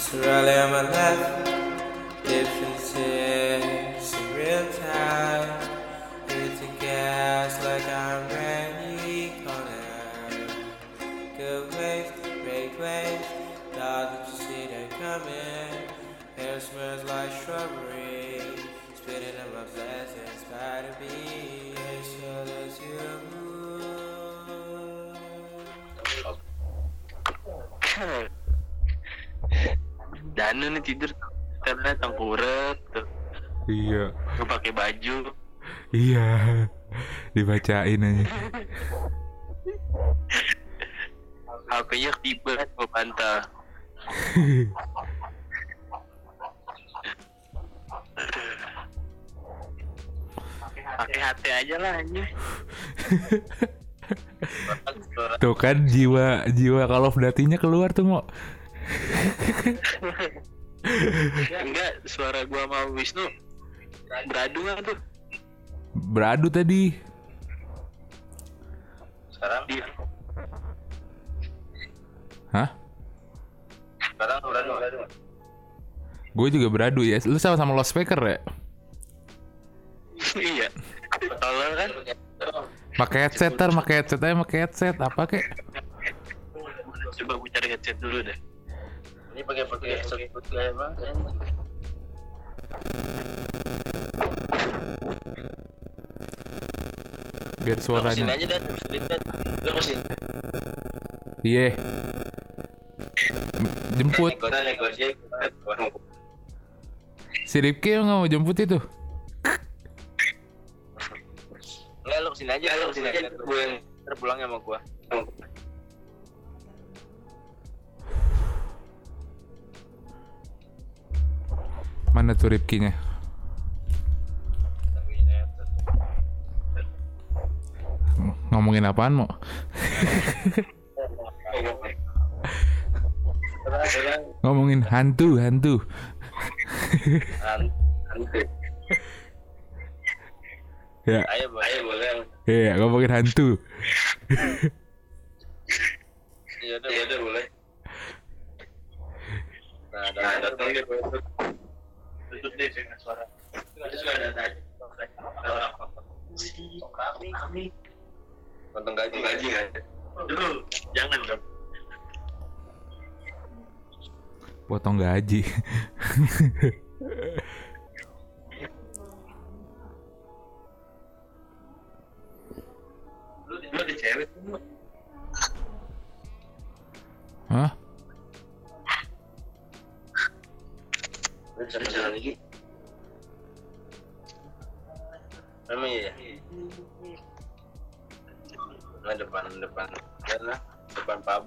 Surely on my left, difference is in real time. Hitting gas like I'm ready corner. Good waves, great waves, thought that you see them coming. Hair smells like strawberry, spitting in my blessings, by to be as sure as you. Danu nih tidur karena tengkurap tuh Iya. nggak pakai baju Iya. Dibacain aja. HP-nya ketiban gua pantau pakai HT aja lah anjir Tuh kan jiwa jiwa Call of Duty-nya keluar tuh mau. Enggak suara gua sama Wisnu beradu nggak tuh Beradu tadi. sekarang di Hah? sekarang beradu beradu Gue juga beradu ya. Lu sama-sama lost speaker ya? iya tolong kan Pakai headset tar, pakai headset aja, pakai headset apa kek? coba gue cari headset dulu deh ini pakai pakai headset putih emang Biar Sini suaranya. aja dan Iya. Jemput. kita negosiasi Si Ripki nggak mau jemput itu. Enggak lu ke sini aja, lu ke sini aja. Gue yang terpulangnya sama gua. Mana tuh Ripkinya? Ngomongin apaan mau? Ngomongin hantu, hantu. Ya, Ayo ayo boleh. iya ngomongin hantu. Iya boleh. Nah, datang deh Tutup deh dengan suara. Itu sudah ada tadi. Kami, kami. Potong gaji, gaji nggak? Dulu, jangan dong. Potong gaji. Lu, lu ada cewek. Hah?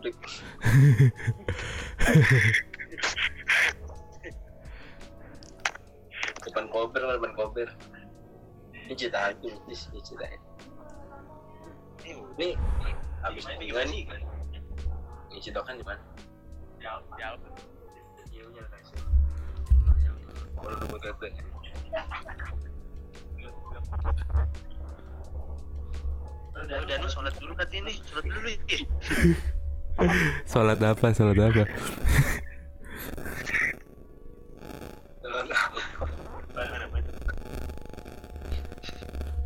Pabrik. depan kober lah, depan kober. Ini cerita aku, ini ini cerita. Ini habis di mana nih? Ini cerita kan di mana? Jauh, jauh. Jauhnya kasih. Kalau lu betul Udah, udah, lu sholat dulu katanya nih, sholat dulu nih. Salat apa? Salat apa?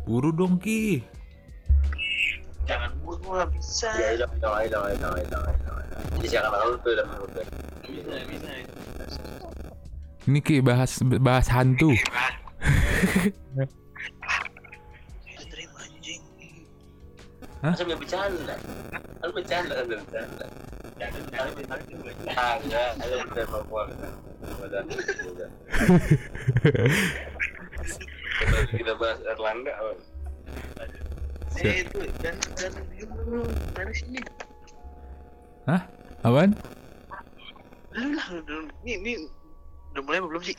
Buru dong Ki. Jangan buru lah bisa. Ya, udah, udah, udah, udah, udah, udah. Jadi jangan lalu tuh udah udah. Bisa, bisa. Ini Ki bahas bahas hantu. Hah? Masa nggak bercanda? Kan bercanda, kan bercanda. Jangan jangan bercanda. Ah, enggak, ada kita papua. Udah, udah. Kita bahas Erlangga. apa? Eh, itu dan dan dulu dari sini. Hah? Apaan? Lu lah, lu- ini ini udah mulai belum sih?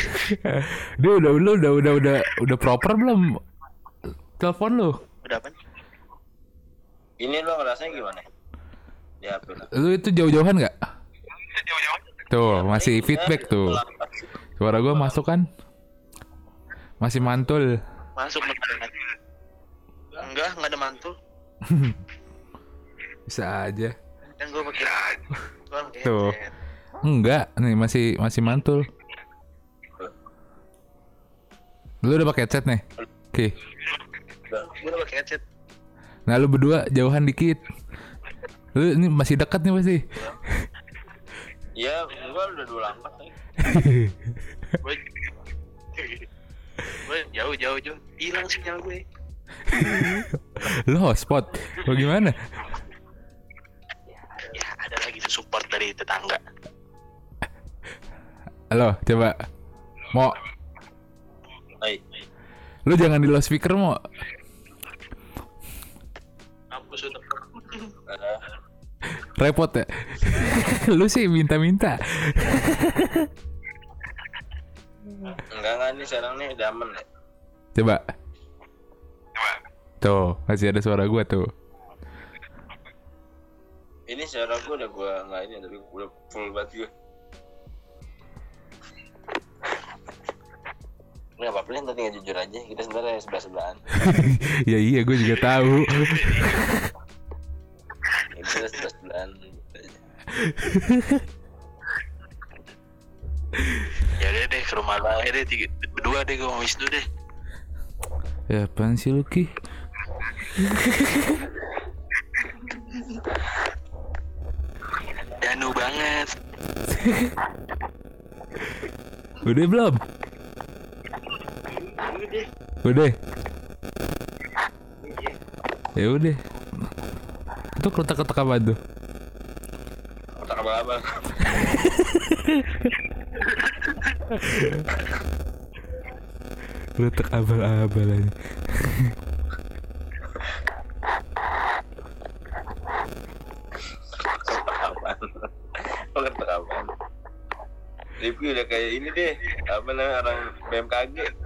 Dia udah lu udah udah udah udah proper belum? Telepon lu. Udah apa? Ini lo ngerasanya gimana? Ya. Lu itu jauh-jauhan nggak? Tuh, masih feedback tuh. Suara gua masuk kan? Masih mantul. Masuk. Enggak, enggak ada mantul. Bisa aja. Dan gua pakai Tuh. Enggak, nih masih masih mantul. Lu udah pakai headset nih? Oke. Udah, gue udah pakai headset. Nah lu berdua jauhan dikit. Lu ini masih dekat nih pasti. Iya, gue udah dua langkah nih. Gue jauh jauh jauh hilang sinyal gue. lu hotspot. Bagaimana? Ya ada lagi support dari tetangga. Halo, coba. Mau Hai, lu jangan di loudspeaker mau. Repot ya. lu sih minta-minta. Enggak enggak nih sekarang nih udah aman ya. Coba. Tuh, masih ada suara gua tuh. Ini suara gue udah gue nggak ini tapi udah full banget gue. Ini apa apa nanti nggak jujur aja kita sebenarnya sebelah sebelahan. ya iya, gue juga tahu. Ini kita sebelah sebelahan. ya udah deh ke rumah lah deh tiga, berdua deh gue sama Wisnu deh. ya apaan sih lu Ki? Danu banget. Udah belum? Udah. Ya udah. Itu kotak-kotak apa tuh? Otak abal-abal. Kotak abal-abal aja. Rifki udah kayak ini deh, apa namanya orang BMKG.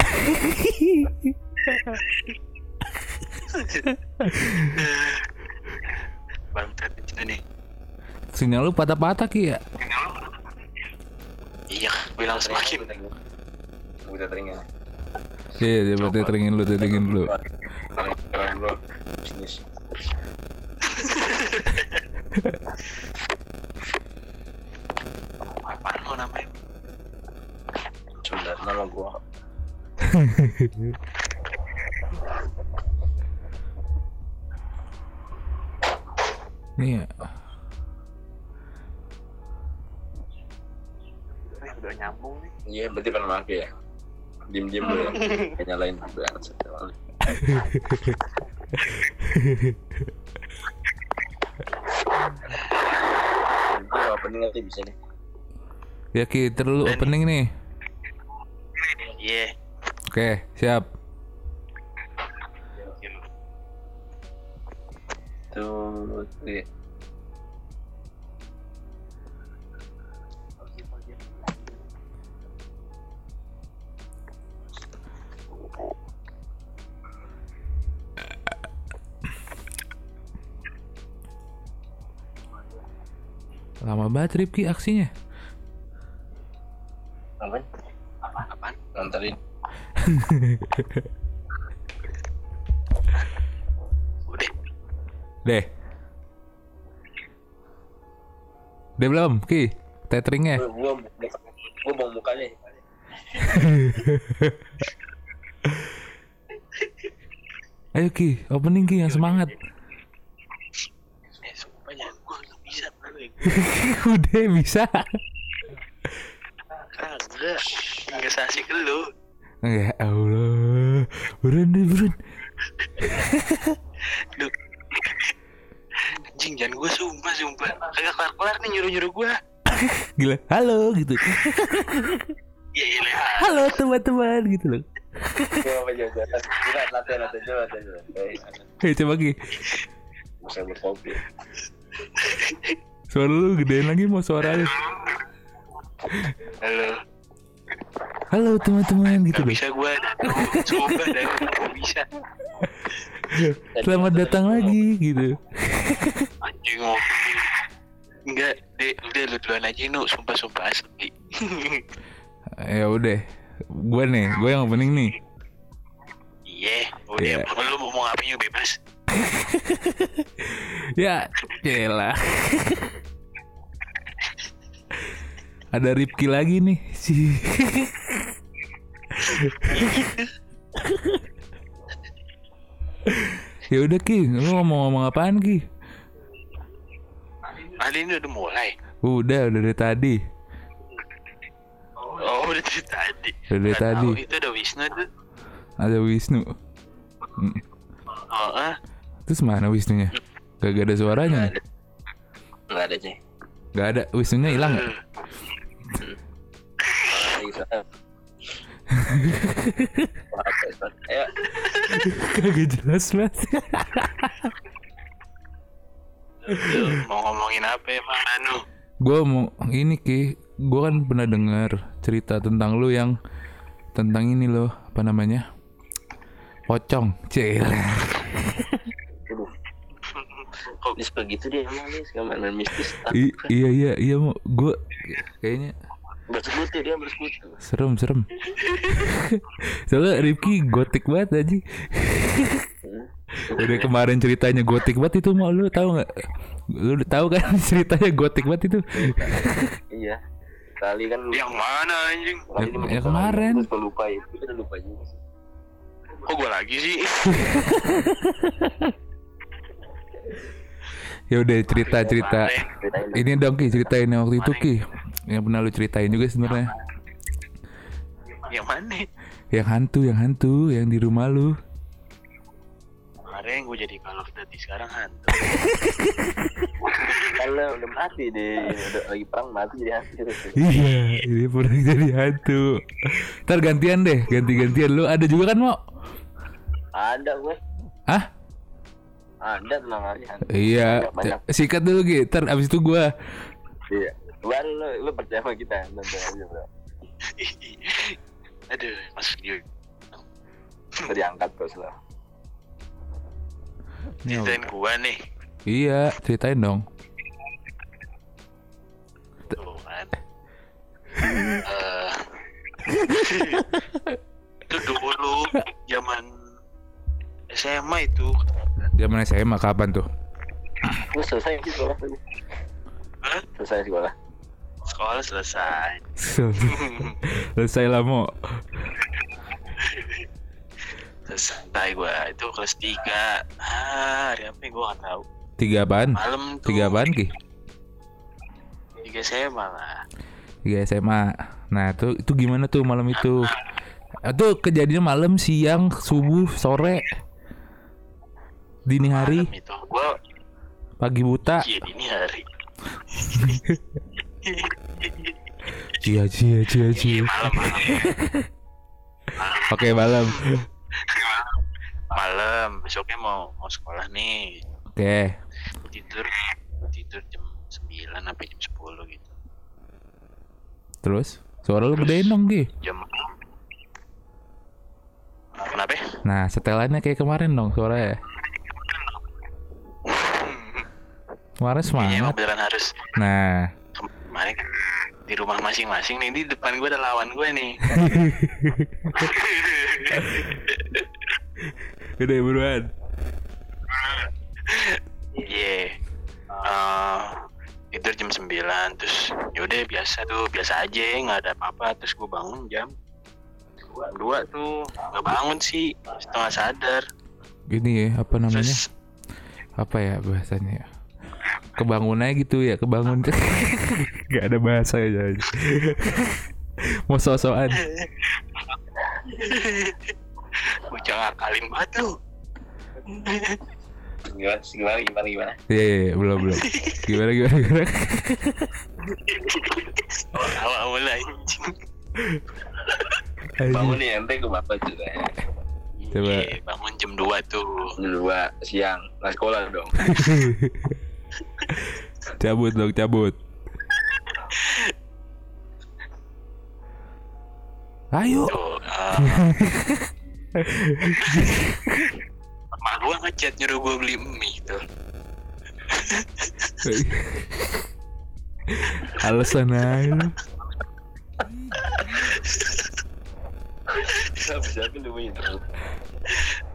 Bangsat itu nih. Sinyal lu patah-patah Ki ya? Iya, bilang semakin. Udah teringat. Iya, coba teringin lu, teringin lu. Pakai ya. Diem-diem dulu ya. Nyalain. Ini opening nanti bisa nih. Ya Ki, terlalu opening nih. Iya. Oke, siap. Banget Ripki aksinya. Apaan? Apaan? Nganterin. Udah. Deh. Udah belum, Ki? Mukanya. Ayo Ki, opening Ki yang semangat. Eh, sumpah ya, gua nggak bisa bro. Udah bisa. Kagak. Nggak sasik lu. Ya Allah. Buruan deh, buruan. Anjing jangan gua sumpah sumpah. Kagak kelar-kelar nih nyuruh-nyuruh gua. Gila. Halo gitu. Iya iya lah. Halo teman-teman gitu loh. Coba coba. Hei coba berkopi. Suara lu gedein lagi mau suaranya. Halo. Halo teman-teman gitu Gak bisa gua. Sumpah dah gak bisa. Selamat datang lagi gitu. Anjing. Enggak, deh, udah lu duluan aja nu, sumpah-sumpah asli. Ya udah. Gue nih, gue yang opening nih. Iya, Iya. udah lu mau ngapain bebas. Ya, yelah. Ada Ripki lagi nih. Si. ya udah Ki, lu ngomong-ngomong apaan Ki? Hari ini udah mulai. Udah, udah dari tadi. Oh, udah dari tadi. Udah dari tadi. tahu, itu ada Wisnu tuh. Ada Wisnu. Oh, ah. Terus mana Wisnunya? Gak, ada suaranya. Nggak ada, Ceng. Gak ada. Wisnunya hilang? Kagak jelas lu mau ngomongin apa emang Anu? gue mau ini Ki. Gue kan pernah dengar cerita tentang lu yang tentang ini loh. Apa namanya? Pocong. Cila. Kok bisa begitu dia emang nih mistis? I- iya iya iya mau gue kayaknya Bersekutu dia bersekutu. serem serem soalnya Rifki gotik banget aja udah kemarin ceritanya gotik banget itu mau lu tahu nggak lu tahu kan ceritanya gotik banget itu Iya. Kali kan yang mana anjing? Ya- ya kemarin. Gue lupa ya. Gue udah lupa juga sih. Kok gue lagi sih? ya udah cerita cerita. Ini dong ki ceritain yang waktu itu ki. Yang pernah lu ceritain juga sebenarnya. Yang mana? yang hantu yang hantu yang di rumah lu. Kemarin gue jadi Call of Duty sekarang hantu. Kalau udah mati deh, udah lagi perang mati jadi hantu. iya ini pernah jadi hantu. Ntar gantian deh ganti gantian lu ada juga kan mau Ada gue, ah ada tenang aja. Iya, Banyak, banyak. sikat dulu Gi. Ntar abis itu gua Iya. Baru lu, lu percaya sama kita, nonton aja bro. Aduh, masuk dia. Tadi angkat terus lah. Ceritain gua nih. Iya, ceritain dong. Tuh kan. Eh, itu dulu zaman SMA itu. Zaman SMA kapan tuh? Lu selesai sekolah. Hah? Selesai sekolah. Sekolah selesai. Selesai lah mau. Selesai gua itu kelas 3 ah, hari apa ya gua gak tahu. Tiga apaan? Malam tuh. Tiga apaan Ki? Tiga SMA lah. Tiga SMA. Nah tuh itu gimana tuh malam itu? Itu kejadiannya malam, siang, subuh, sore, dini hari, itu gua pagi buta. iya dini hari. Cia cia cia Iya cia. Oke malam. malam besoknya mau mau sekolah nih Oke. tidur tidur jam 9 sampai jam 10 gitu Terus suara lu gedein dong Ki. jam kenapa ya? Nah setelannya kayak kemarin dong suaranya. Kemarin Kayaknya emang semangat. beneran harus Nah. kemarin di rumah masing-masing nih di depan gue ada lawan gue nih Udah buruan. iya Eh, tidur jam 9 terus yaudah biasa tuh biasa aja nggak ada apa-apa terus gue bangun jam dua tuh nggak bangun sih setengah sadar Gini ya apa namanya? terus Apa ya bahasanya ya? Kebangunnya gitu ya kebangun. Gak ada bahasa aja. Mau sosokan. bocah ngakalin banget lu gimana gimana gimana gimana Iya, iya, iya, belum belum. Gimana gimana gimana? awal awal anjing Anjing. nih ente ke bapak juga ya Coba. Iya, bangun jam 2 tuh dua siang nggak sekolah dong cabut dong cabut. Ayo. tuh uh, gua ngechat nyuruh gua beli mie tuh Alasan aja. lu. siapa siapa lu main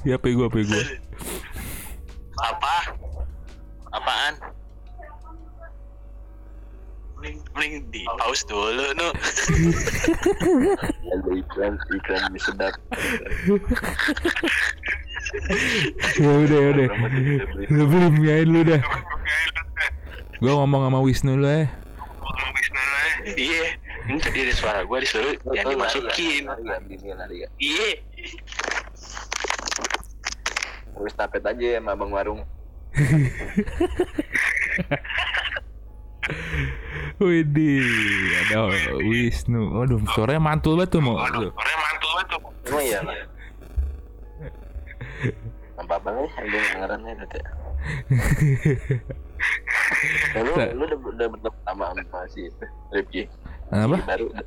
Ya apa gua apa gua. apa apaan mending di pause dulu nu. Ada iklan, iklan sedap. ya udah ya udah. Lu belum nyain lu dah. Gue ngomong sama Wisnu lu ya iya. Ini tadi ada suara gue disuruh yang dimasukin. ya, ya. iya. Terus tapet aja sama abang warung. Widih, ada Wisnu. Waduh, suaranya mantul banget tuh mau. Waduh, orangnya mantul banget tuh. Emang iya lah. Apa apa nih? Ada dengerannya udah ya. Ya, lu, Sa- lu udah, udah bertemu sama sama si Rifki. Apa? Baru udah,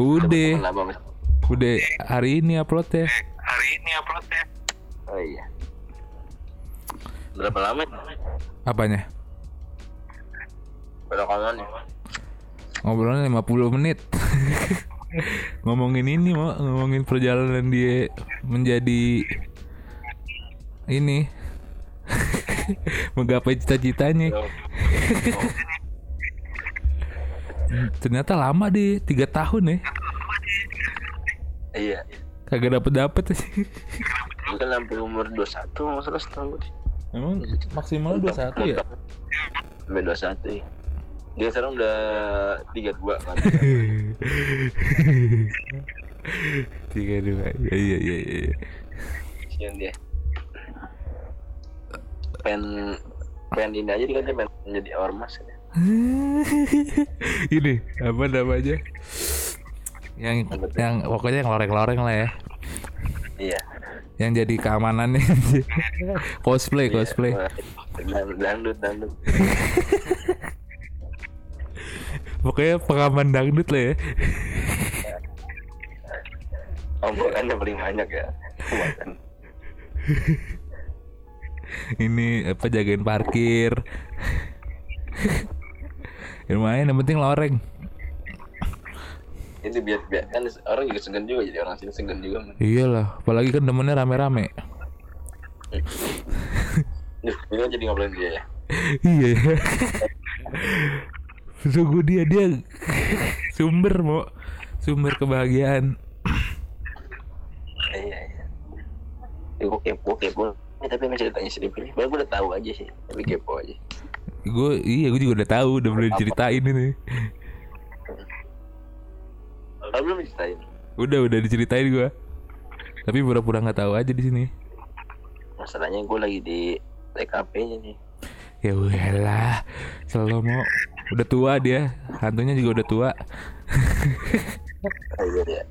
Udah, berteman lama sama udah hari ini upload ya. Hari ini uploadnya. Oh iya. Berapa lama? Apanya? Berapa kawan nih? Ngobrolnya 50 menit. ngomongin ini mau ngomongin perjalanan dia menjadi ini menggapai cita-citanya. Ternyata lama deh, tiga tahun ya. Iya. Kagak dapet dapet Gue kan sampai umur 21 masalah setahun. Emang maksimal 21 ya? Sampai 21 ya. Dia sekarang udah 32 kan. Tiga dua, iya iya iya. iya. Kasian dia. Pen pen ini aja dia kan dia pengen menjadi ormas ya. ini apa namanya? Yang yang pokoknya yang loreng-loreng lah ya. Iya. Yang jadi keamanannya cosplay cosplay. Dan dangdut dangdut. Pokoknya pengaman dangdut lah ya. Omongannya paling banyak ya. Ini apa jagain parkir. Ya, Lumayan yang penting loreng. Itu biar biar kan orang juga segan juga jadi orang sini segan juga. Man. Iyalah, apalagi kan temennya rame-rame. Duh, ini kan jadi ngobrolin dia ya. iya. Sungguh dia dia sumber mau sumber kebahagiaan. Iya iya. Ya, gue kepo kepo. Ya, tapi nggak ceritanya ini. Gue udah tahu aja sih. Tapi kepo aja. Gue iya gue juga udah tahu udah boleh diceritain ini. Kalau belum diceritain. Udah udah diceritain gue. Tapi pura-pura nggak tahu aja di sini. Masalahnya gue lagi di TKP-nya nih. Ya udahlah, selalu mau udah tua dia, hantunya juga udah tua. Oh iya ya.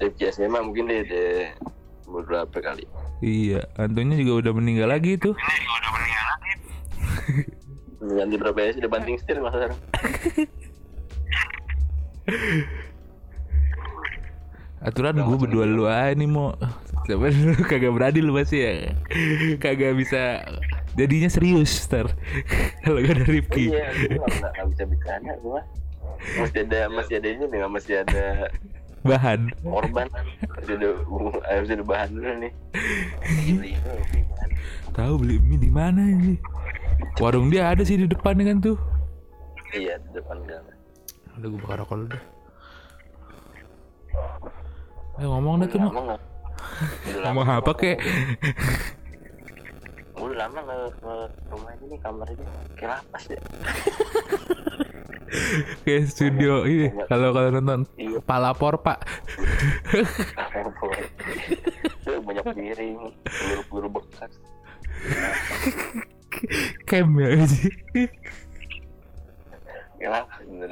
Rifki memang mungkin dia ada beberapa kali. Iya, hantunya juga udah meninggal lagi tuh. Ganti berapa ya sih? Udah banting setir masa sekarang. Aturan gue berdua lu aja nih mau. Coba lu kagak berani lu masih ya. Kagak bisa jadinya serius ntar kalau gak ada Rifki. Iya, nggak nggak bisa bercanda gue. Masih ada masih ada ini nih, masih ada Bahan. korban, masih ada harus ada bahan dulu nih. Tahu beli mie di mana ini? Warung dia ada sih di depan kan tuh. Iya, di depan gang. Udah gue bakar rokok dulu dah. Eh ngomong dah tuh? Udah Ngomong lama apa kek? Udah lama nggak ke rumah ini kamar ini kayak lapas ya. Kayak studio ini kalau kalau nonton Iya. palapor pak. banyak piring, peluru-peluru bekas. Kem ya sih. Bener.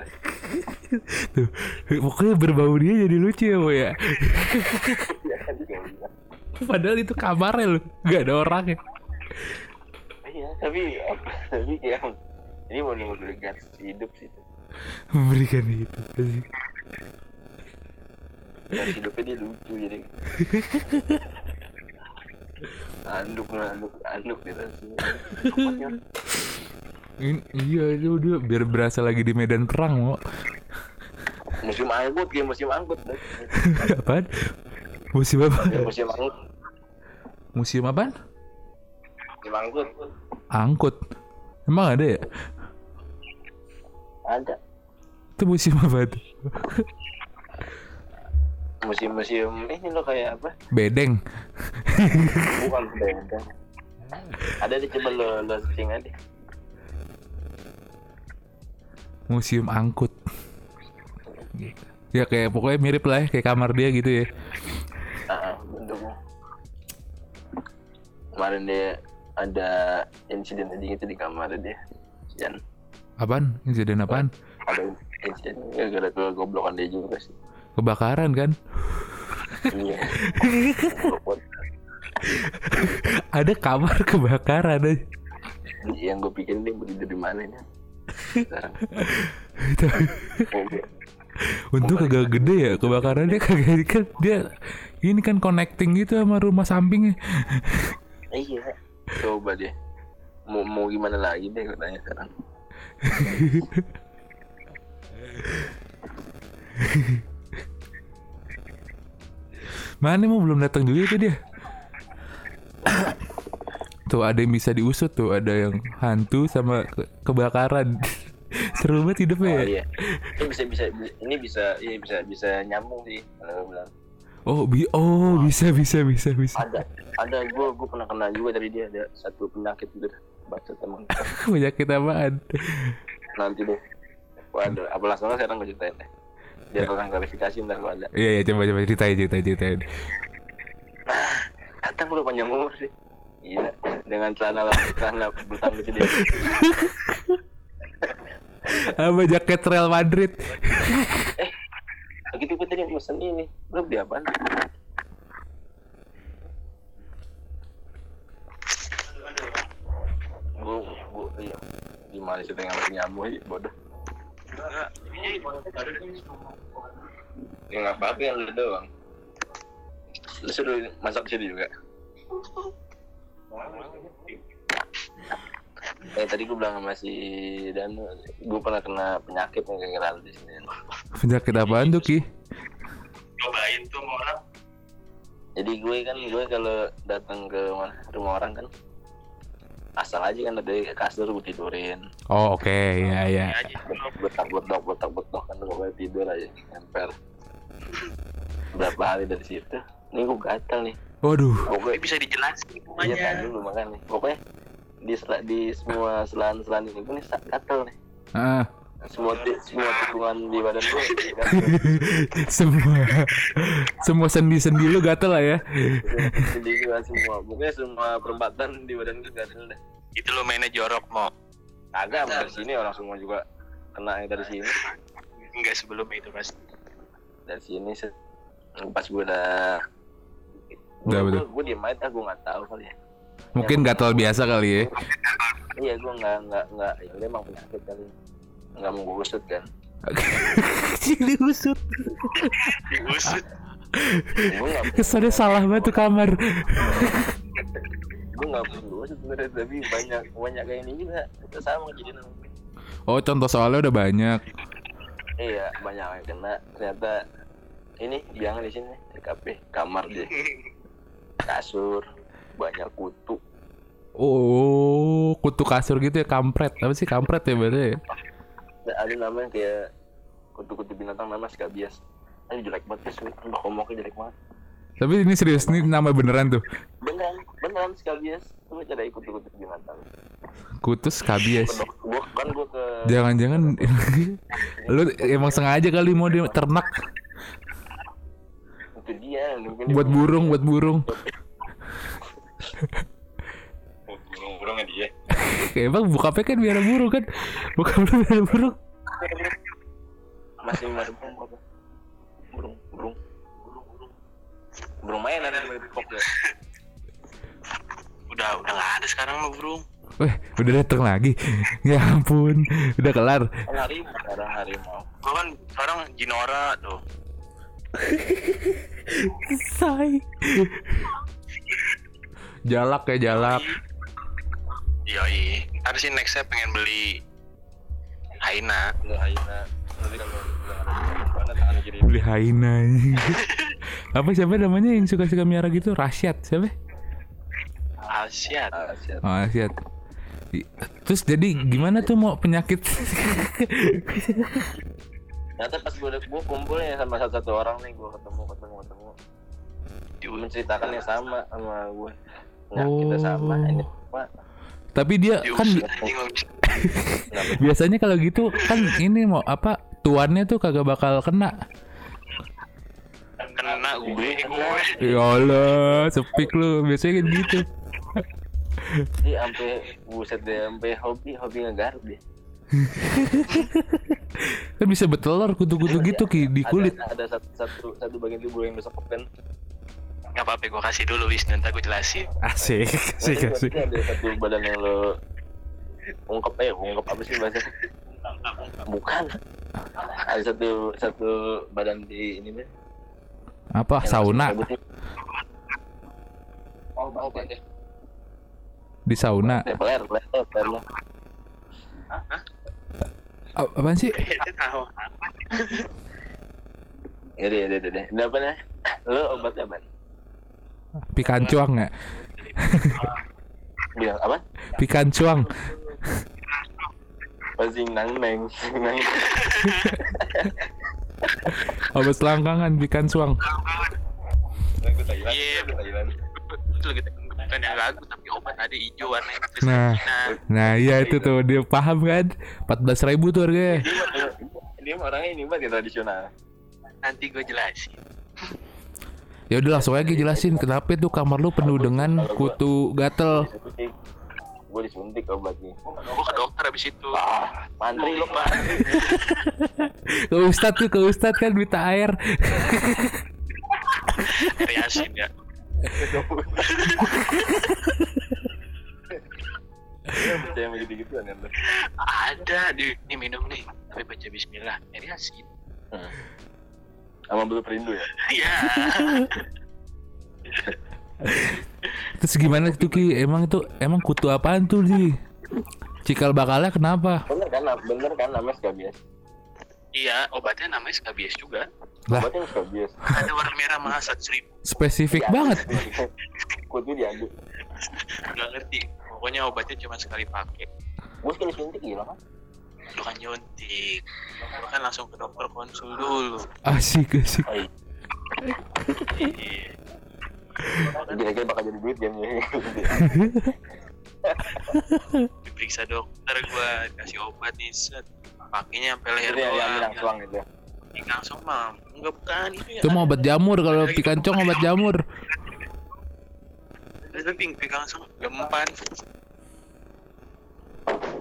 Tuh, pokoknya berbau dia jadi lucu ya, Bo ya. Iya kan bilang. Padahal itu kamarnya lu, gak ada orangnya. Iya, tapi apa? Tapi kayak ini mau memberikan hidup sih. Memberikan itu. Dan hidupnya dia lucu jadi. anduk anduk anduk gitu sih. Ini, iya itu dia biar berasa lagi di medan perang mau. Musim angkut kayak musim angkut. Apaan? Musim apa? Kayak musim angkut. Museum apaan? Musim angkut. Emang ada ya? Ada. Itu museum apa tuh? museum-museum ini lo kayak apa Bedeng. bukan beda ada di coba lo lo searching aja Museum angkut. Ya kayak pokoknya mirip lah ya, kayak kamar dia gitu ya. ah bentuknya kemarin dia ada insiden aja gitu di kamar dia dan Apaan? Insiden apaan? ada insiden gara-gara kegoblokan dia juga sih Kebakaran kan? iya Ada kamar kebakaran aja. yang gue pikirin dia tidur di mana ini sekarang Oh, Untung kagak gede ya kebakarannya kagak kan dia ini kan connecting gitu sama rumah sampingnya. iya coba deh mau mau gimana lagi deh gue tanya sekarang Mana mau belum datang juga itu dia. tuh ada yang bisa diusut tuh, ada yang hantu sama ke- kebakaran. Seru banget hidupnya oh ya. iya ini bisa bisa ini bisa ini bisa bisa nyambung sih kalau bilang Oh, bi oh bisa bisa bisa bisa. ada ada gue gue pernah kena juga dari dia ada satu penyakit gitu baca teman Penyakit apaan? nanti deh ada apa langsung sekarang gue ceritain deh biar orang klarifikasi ntar gue ada Iya iya coba coba ceritain ceritain ceritain. datang lu panjang umur sih iya dengan celana lah celana butang gitu dia Apa jaket Real Madrid? Begitu gue tadi mesen ini. Lu beli apaan? Gue gue iya. Gimana sih tengah nyamuk sih bodoh. Ya nggak apa-apa yang lu doang. Lu suruh masak sini juga Eh tadi gue bilang sama si Dan gue pernah kena penyakit yang kayak kira di sini. Penyakit apaan tuh Ki? Cobain tuh sama orang. Jadi gue kan gue kalau datang ke rumah orang kan asal aja kan ada kasur gue tidurin Oh oke ya ya. aja. betak betok betak betok kan gue tidur aja nempel berapa hari dari situ ini gue gatal nih Waduh. pokoknya bisa dijelasin iya semuanya. kan dulu makanya pokoknya di sela- di semua selan selan ini gue nih sa- gatal nih Ah, semua ti- semua tikungan di badan gue semua semua sendi-sendi lu gatel lah ya. Jadi gue semua pokoknya semua perempatan di badan gue gatal deh Itu lo mainnya jorok mau. kagak dari sini orang semua juga kena yang dari sini Enggak sebelum itu pasti. dari sini se- pas gue udah Udah, gue betul. gue diem aja gue nggak tahu kali ya Mungkin gatel biasa kali ya. iya gue nggak nggak nggak ya udah emang penyakit kali nggak mau gue usut kan Jadi usut. Usut. gue nggak Kesannya salah banget tuh kamar. gue nggak perlu usut sebenarnya tapi banyak banyak kayak ini juga. Itu sama jadi Oh contoh soalnya udah banyak. iya banyak yang kena. Ternyata ini jangan di sini. TKP kamar dia. Kasur banyak kutu Oh kutu kasur gitu ya kampret. Apa sih kampret ya berarti? ya? Ada- ada namanya kayak kutu-kutu binatang nama skabias ini jelek banget sih mbak komoknya jelek banget Tapi ini serius nih nama beneran tuh. beneran beneran skabias lu cari kutu-kutu binatang Kutus kabies. Kedok- gua kan gua ke Jangan-jangan lu emang sengaja kali mau di ternak itu dia mungkin buat burung, buat burung. Burung-burungnya dia. Emang bokapnya kan biara burung kan. Bokap lu biara burung. masih ada burung apa burung burung burung mainan yang mirip kok ya Udah udah nggak ada sekarang mah burung. Weh, udah datang lagi. Ya ampun, udah kelar. harimau sekarang harimau Gua kan sekarang Jinora tuh. Say. Jalak ya jalak. Iya iya. Ntar sih next saya pengen beli Haina. lu haina nanti kalau udah ada di mana tangan kiri Beli Haina. Apa siapa namanya yang suka-suka miara gitu? Rasyad siapa? Ah siap Oh, Rasyad. I- Terus jadi gimana tuh mau penyakit? Ternyata pas gue gue kumpul ya sama satu satu orang nih gue ketemu ketemu ketemu. Dia menceritakan yang sama sama gue. Nah kita sama Oh. ini apa? Tapi dia kan lu. Kenapa? biasanya kalau gitu kan ini mau apa tuannya tuh kagak bakal kena. kena gue gue Ya Allah, sepik lu. Biasanya kan gitu. Dia sampai buset deh sampai hobi hobi ngegaruk dia. Kan bisa bertelur kutu-kutu gitu ki di kulit. Ada, ada satu, satu satu bagian tubuh yang besok kan. Nggak apa-apa gue kasih dulu Wisnu ntar gue jelasin Asik, asik, Berarti asik. ada satu badan yang lo ungkap eh ungkap apa sih bahasa? Bukan. Ada satu satu badan di ini deh. Apa yang sauna? Oh, obat deh. Di sauna. Eh, eh, peler lo. A- apaan sih? Ya deh, deh, deh, deh. Ini apa nih? Lo obatnya apa? Pikan cuang ya? Bilang apa? Pikan cuang. Pasing nang neng, nang. Obat selangkangan pikan cuang. Lagu Thailand. Iya. lagu Thailand. betul bukan yang lagu tapi obat ada hijau warnanya Nah. nah Nah iya itu tuh dia paham kan? 14.000 ribu tuh harganya. Dia mah- Dia mah orangnya ini banget ya tradisional. nanti gue jelasin Ya udah langsung aja jelasin kenapa tuh kamar lu penuh dengan kutu gatel. Gue disuntik obatnya. gue ke dokter abis itu Ah, mantri lo pak. Ke ustad tuh ke ustad kan minta air. Yasin ya lo. ada di ini minum nih tapi baca Bismillah ini Yasin Sama belum perindu ya. ya Terus gimana tuh Ki? Emang itu emang kutu apaan tuh di? Cikal bakalnya kenapa? Bener kan, bener kan namanya skabies. iya obatnya namanya skabies juga Lah, Obatnya skabies. ada warna merah mahasat seribu spesifik banget. Kutu diaduk. nggak ngerti pokoknya obatnya cuma sekali pakai Gue sekali suntik gila kan. Lu kan nyuntik lu kan langsung ke dokter konsul dulu Asik asik. Oh, iya. Iya. Kira-kira bakal jadi duit kan ya. diperiksa dokter gua kasih obat nih set pakainya sampai leher Itu yang yang doang bilang suang gitu. Ini langsung mah enggak bukan itu ya Itu mau obat jamur kalau pikan cong obat jamur. Terus tapi ping langsung gempan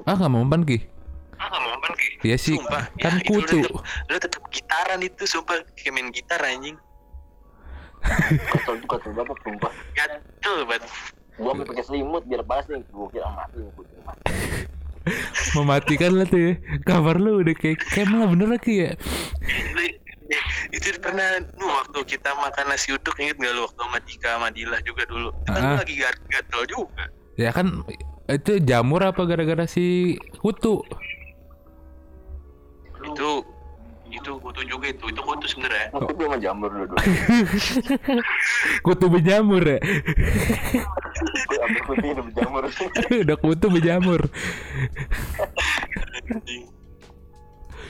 Ah nggak mau mempan Ki? Ah mau kan Ki? Iya sih, Sumpah, kan ya, kutu. Lu tetep, lu tetep gitaran itu sumpah kayak main gitar anjing Kotor kotor banget sumpah. gatel banget Gua sampai pakai selimut biar panas nih. Gua kira mati nih kutu. Mati. Mematikan lah tuh ya. Kamar lu udah kayak kem lah bener lah Ki ya. Itu pernah lu waktu kita makan nasi uduk inget gak lu waktu sama Dila juga dulu itu kan Ah. lagi gat- gatel juga Ya kan itu jamur apa gara-gara si kutu? Itu itu kutu juga itu itu kutu sebenarnya Kutu gua sama jamur dulu. Kutu berjamur ya. Gua ambil kutu hidup jamur. udah kutu berjamur.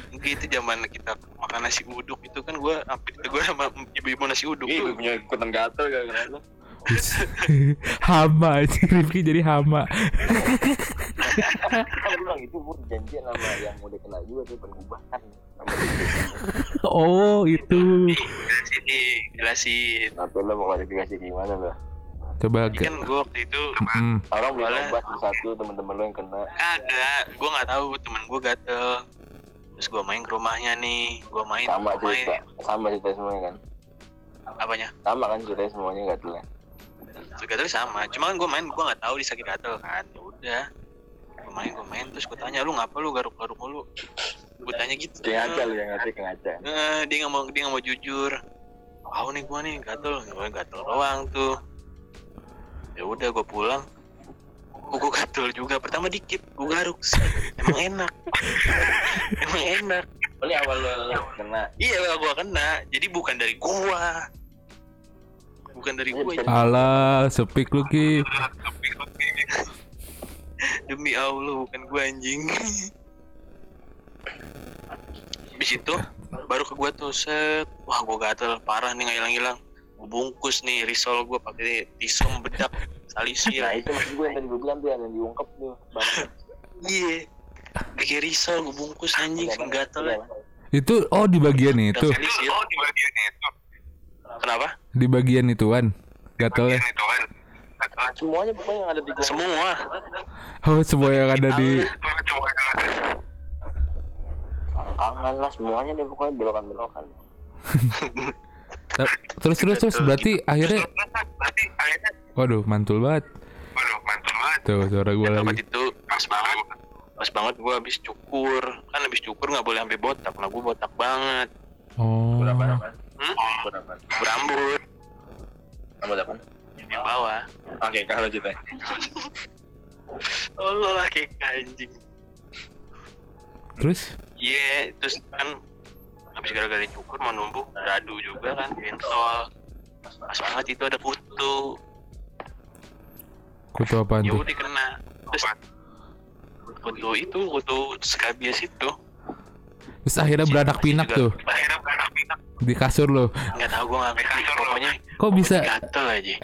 Mungkin itu zaman kita makan nasi uduk itu kan gua hampir gue sama ibu-ibu nasi uduk Ih, gua punya ikutan gatel gara-gara lu. hama aja Rifki jadi hama. Kan gua bilang itu gua janjian sama yang udah kena juga tuh dia. Oh itu. sini jelasin Tapi lo mau klarifikasi gimana lo? Coba Ini ke. kan gue waktu itu Hmm. Orang beli Boleh. obat satu teman-teman lo yang kena. ada gue nggak tahu temen gue gatel terus gue main ke rumahnya nih gue main Sama main cerita, sama cerita semuanya kan. apanya Sama kan ceritanya semuanya gatelnya. Terus gatel sama cuma kan gue main gue nggak tahu dia sakit gatel kan. Ya udah gue main gue main terus gue tanya lu ngapa lu garuk-garuk mulu? Gue tanya gitu. Kayak ngaca lo yang kayak ngaca. Eh, dia nggak mau dia nggak mau jujur. Tahu nih gue nih gatel gue gatel doang tuh. Ya udah gue pulang. Oh, gue gatel juga pertama dikit gue garuk. Emang enak. Emang enak. Ini awal lo kena. iya lah gue kena. Jadi bukan dari gua bukan dari gua Iya, Alah, sepik lu Ki. demi allah bukan gua anjing. Habis itu baru ke gua tuh set. Wah gua gatel parah nih nggak hilang-hilang gua bungkus nih risol gua pakai tisu bedak salisil Nah itu maksud gue yang tadi gue bilang tuh yang diungkep tuh iya. Pakai risol gua bungkus anjing gatel. Iya, ya Bang. Itu. Oh di bagian itu, kenapa? Di bagian ituan. Gatel Semuanya pokoknya yang ada di gua. Semua. Oh, semua yang ada di Kangen lah semuanya deh pokoknya belokan-belokan. Eh, terus terus terus berarti akhirnya waduh mantul banget. Tuh suara gue tempat lagi. itu pas banget. Pas banget gua habis cukur. Kan habis cukur nggak boleh sampai botak. Nah gua botak banget Oh. hmm? Berapa? berambut Nama apa? di bawah Oke kalau kita Allah lah kayak anjing Terus Iya, terus kan habis gara-gara cukur mau numbuh dadu juga kan bentol. Pas banget itu ada kutu. kutu Ya tuh? udah kena. Terus kutu itu kutu skabies itu. Terus akhirnya beranak pinak tuh Akhirnya beranak pinak. di kasur lo. Enggak tahu gua enggak ngerti pokoknya Kok bisa? gatel aja.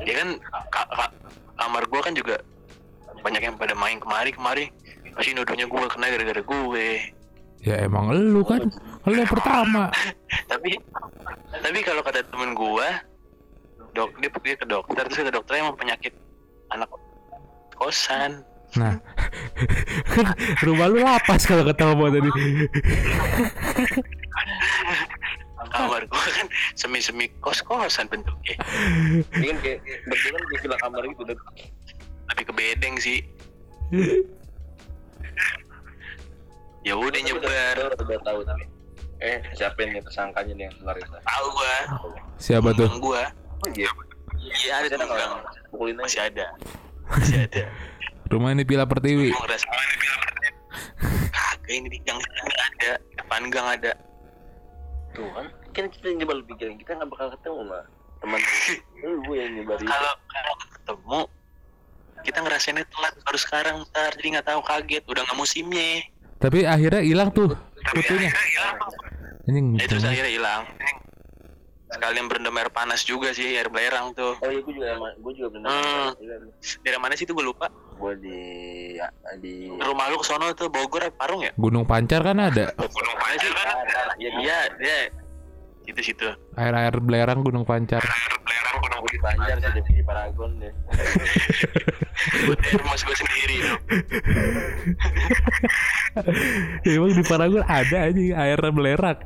Ya kan ka- ka- kamar gua kan juga banyak yang pada main kemari kemari pasti nuduhnya gue kena gara-gara gue Ya emang lu kan, lu yang pertama. tapi tapi kalau kata temen gua dok dia pergi ke dokter terus kata dokternya emang penyakit anak kosan Nah, rumah lu lapas kalau ketemu tadi. kamar gua kan? Semi semi kos kosan bentuknya. Ini kan kayak betulan di villa kamar gitu deh tapi ke bedeng sih. Ya udah nyebar. Udah, udah tahu tapi. Eh siapa nih tersangkanya nih yang Larissa tahu gua. Siapa tuh? Gua. Oh iya. Iya ada nggak? Pukulin aja. Masih ada. Masih ada Rumah ini Pila Pertiwi. gua ngerasa kagak ini di gang nggak ada. Depan gang ada. Tuh kan? Kan kita nyebar pikiran Kita nggak bakal ketemu mah. Teman yang nyebarin kalau kalau ketemu kita ngerasainnya telat baru sekarang ntar. Jadi nggak tahu kaget. Udah nggak musimnya. Tapi akhirnya hilang tuh kutunya. Anjing. Nah, itu akhirnya hilang. Sekalian berendam air panas juga sih air belerang tuh. Oh iya gue juga Gue juga bener Hmm. daerah mana sih itu gue lupa Gue di Di rumah lu ke sono tuh Bogor apa Parung ya Gunung Pancar kan ada. Gunung mana sih Iya iya dia situ situ Air-air belerang Gunung Pancar. belerang Gunung Gue di Banjar sih Tapi di Paragon deh rumah gue sendiri dong Ya, emang di Paragon ada aja air belerang.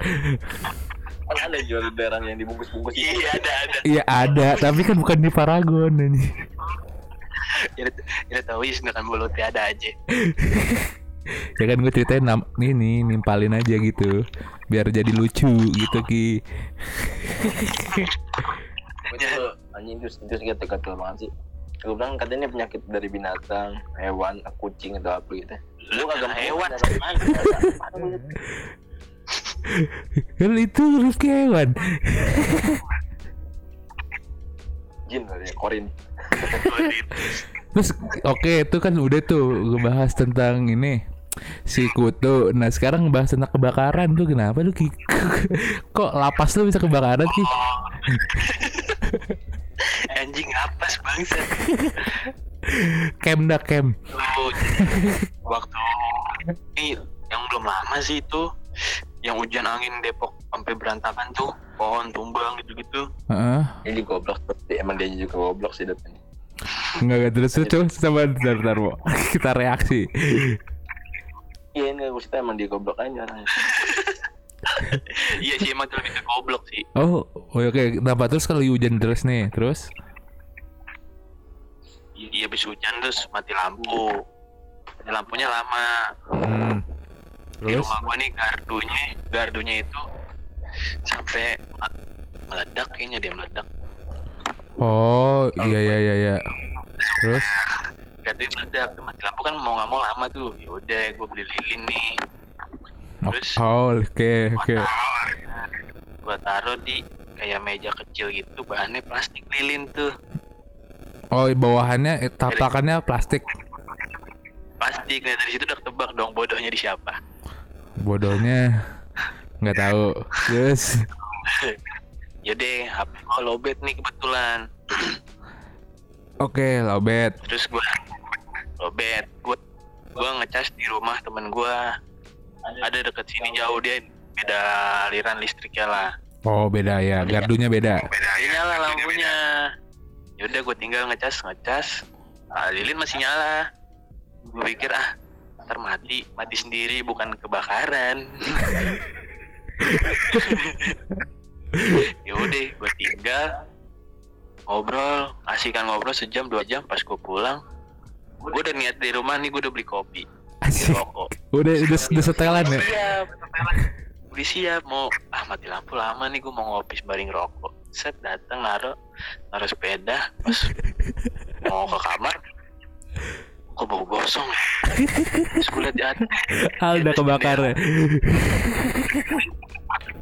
Kan ada jual berang yang dibungkus-bungkus gitu. iya ada ada Iya ada, tapi kan bukan di Paragon ini. ya ya tahu ya sedangkan mulutnya ada aja Ya kan gue ceritain nam ini nimpalin aja gitu, biar jadi lucu gitu ki. Anjing terus terus gitu gatel banget sih. Gue bilang katanya ini penyakit dari binatang, hewan, kucing atau apa gitu. Gue kagak hewan. Kan itu Rifki hewan. Jin kali ya, korin. Terus oke itu kan udah tuh ngebahas tentang ini si kutu. Nah sekarang ngebahas tentang kebakaran tuh kenapa lu ki? Kok lapas lu bisa kebakaran ki? anjing apes bangsa Kem dah kem. Waktu ini yang belum lama sih itu yang hujan angin Depok sampai berantakan tuh pohon tumbang gitu-gitu Heeh. Ini goblok tapi emang dia juga goblok sih datanya. Enggak enggak terus terus coba coba bentar, bentar. Kita reaksi. Iya ini gue cerita emang dia goblok aja orangnya. iya sih emang lebih ke goblok sih Oh, oh oke. Kenapa terus kalau hujan terus nih? Terus? iya habis hujan terus mati lampu mati lampunya lama Hmm. di Terus? rumah gua nih gardunya gardunya itu sampai meledak kayaknya dia meledak Oh, iya iya iya iya. Terus? gardunya meledak mati lampu kan mau nggak mau lama tuh yaudah gue beli lilin nih terus Oh, oke oke. gua taruh di kayak meja kecil gitu bahannya plastik lilin tuh Oh, bawahannya eh, tapakannya plastik. plastik nah dari situ udah ketebak dong bodohnya di siapa bodohnya nggak tahu terus Yaudah, HP gue lobet nih kebetulan. oke lobet Terus gue lobet, gue gue ngecas di rumah temen gue. Ada deket sini jauh dia beda aliran listriknya lah. oh beda ya gardunya beda Dia nyala lampunya. Yaudah gue tinggal ngecas ngecas. Nah, lilin masih nyala. Gue pikir ah ntar mati mati sendiri bukan kebakaran. udah gue tinggal ngobrol asik kan ngobrol sejam dua jam pas gue pulang gue udah niat di rumah nih gue udah beli kopi asik. rokok. Udah udah, udah setelan ya? siap udah siap mau ah mati lampu lama nih gue mau ngopi sembari ngerokok set datang naro naro sepeda pas mau ke kamar kok bau gosong ya? Terus gue liat di atas. Udah kebakar ya?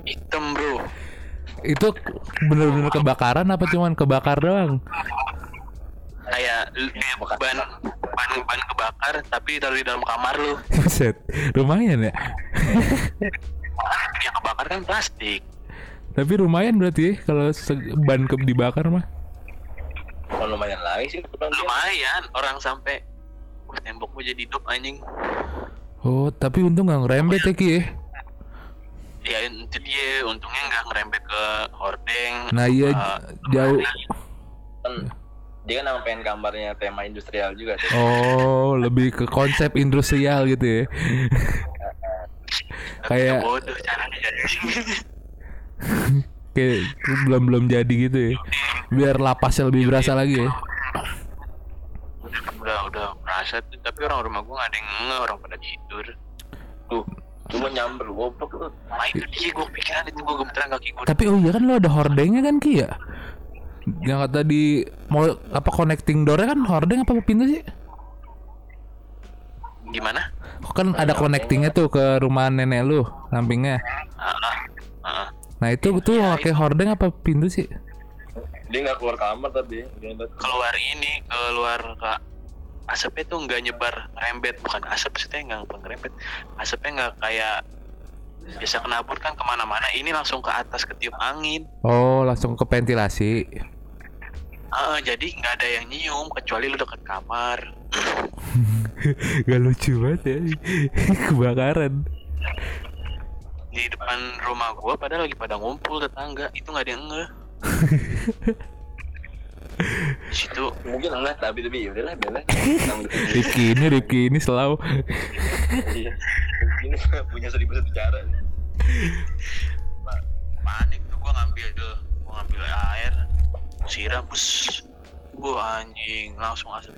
Hitam bro itu bener-bener kebakaran apa cuman kebakar doang? Kayak kayak ban ban ban kebakar tapi taruh di dalam kamar lu. Buset, lumayan ya? Yang kebakar kan plastik. Tapi lumayan berarti ya kalau ban ke dibakar mah. Oh, lumayan lagi sih lumayan orang sampai "Wah, tembok gua jadi hidup anjing. Oh tapi untung nggak ngerembet ya ki ya ya itu dia. Untungnya nggak ngerembet ke hordeng. Nah iya jauh. Kan dia kan emang pengen gambarnya tema industrial juga tuh. oh lebih ke konsep industrial gitu ya. Kayak bodoh caranya jadi. Kayak belum belum jadi gitu ya. Biar lapasnya lebih berasa lagi ya. Udah udah merasa tuh. Tapi orang rumah gua nggak ada yang nge orang pada tidur. Tuh, cuma nyamber goblok lu. itu dia gua pikiran itu gua gemeteran kaki gua. Tapi oh iya kan lo ada hordengnya kan ki ya? Yang kata di mau apa connecting doornya kan hordeng apa pintu sih? Gimana? Kan ada connectingnya tuh ke rumah nenek lu sampingnya. Ah ah, ah. nah itu tuh pakai hordeng apa pintu sih? Dia nggak keluar kamar tadi. Keluar ini keluar ke asapnya tuh nggak nyebar ngerembet bukan asap sih nggak ngerembet. Asapnya nggak kayak biasa kenabur kan ke mana-mana. Ini langsung ke atas ketiup angin. Oh langsung ke ventilasi. Ah, jadi nggak ada yang nyium kecuali lu deket kamar. Gak lucu banget ya Kebakaran. Di depan rumah gua padahal lagi pada ngumpul tetangga itu nggak ada yang situ Mungkin enggak tapi tapi ya udahlah biarlah. Rifki ini Rifki ini selalu Iya. Ini punya seribu satu cara. panik tuh gua ngambil gua ngambil air siram bus gua anjing langsung asap.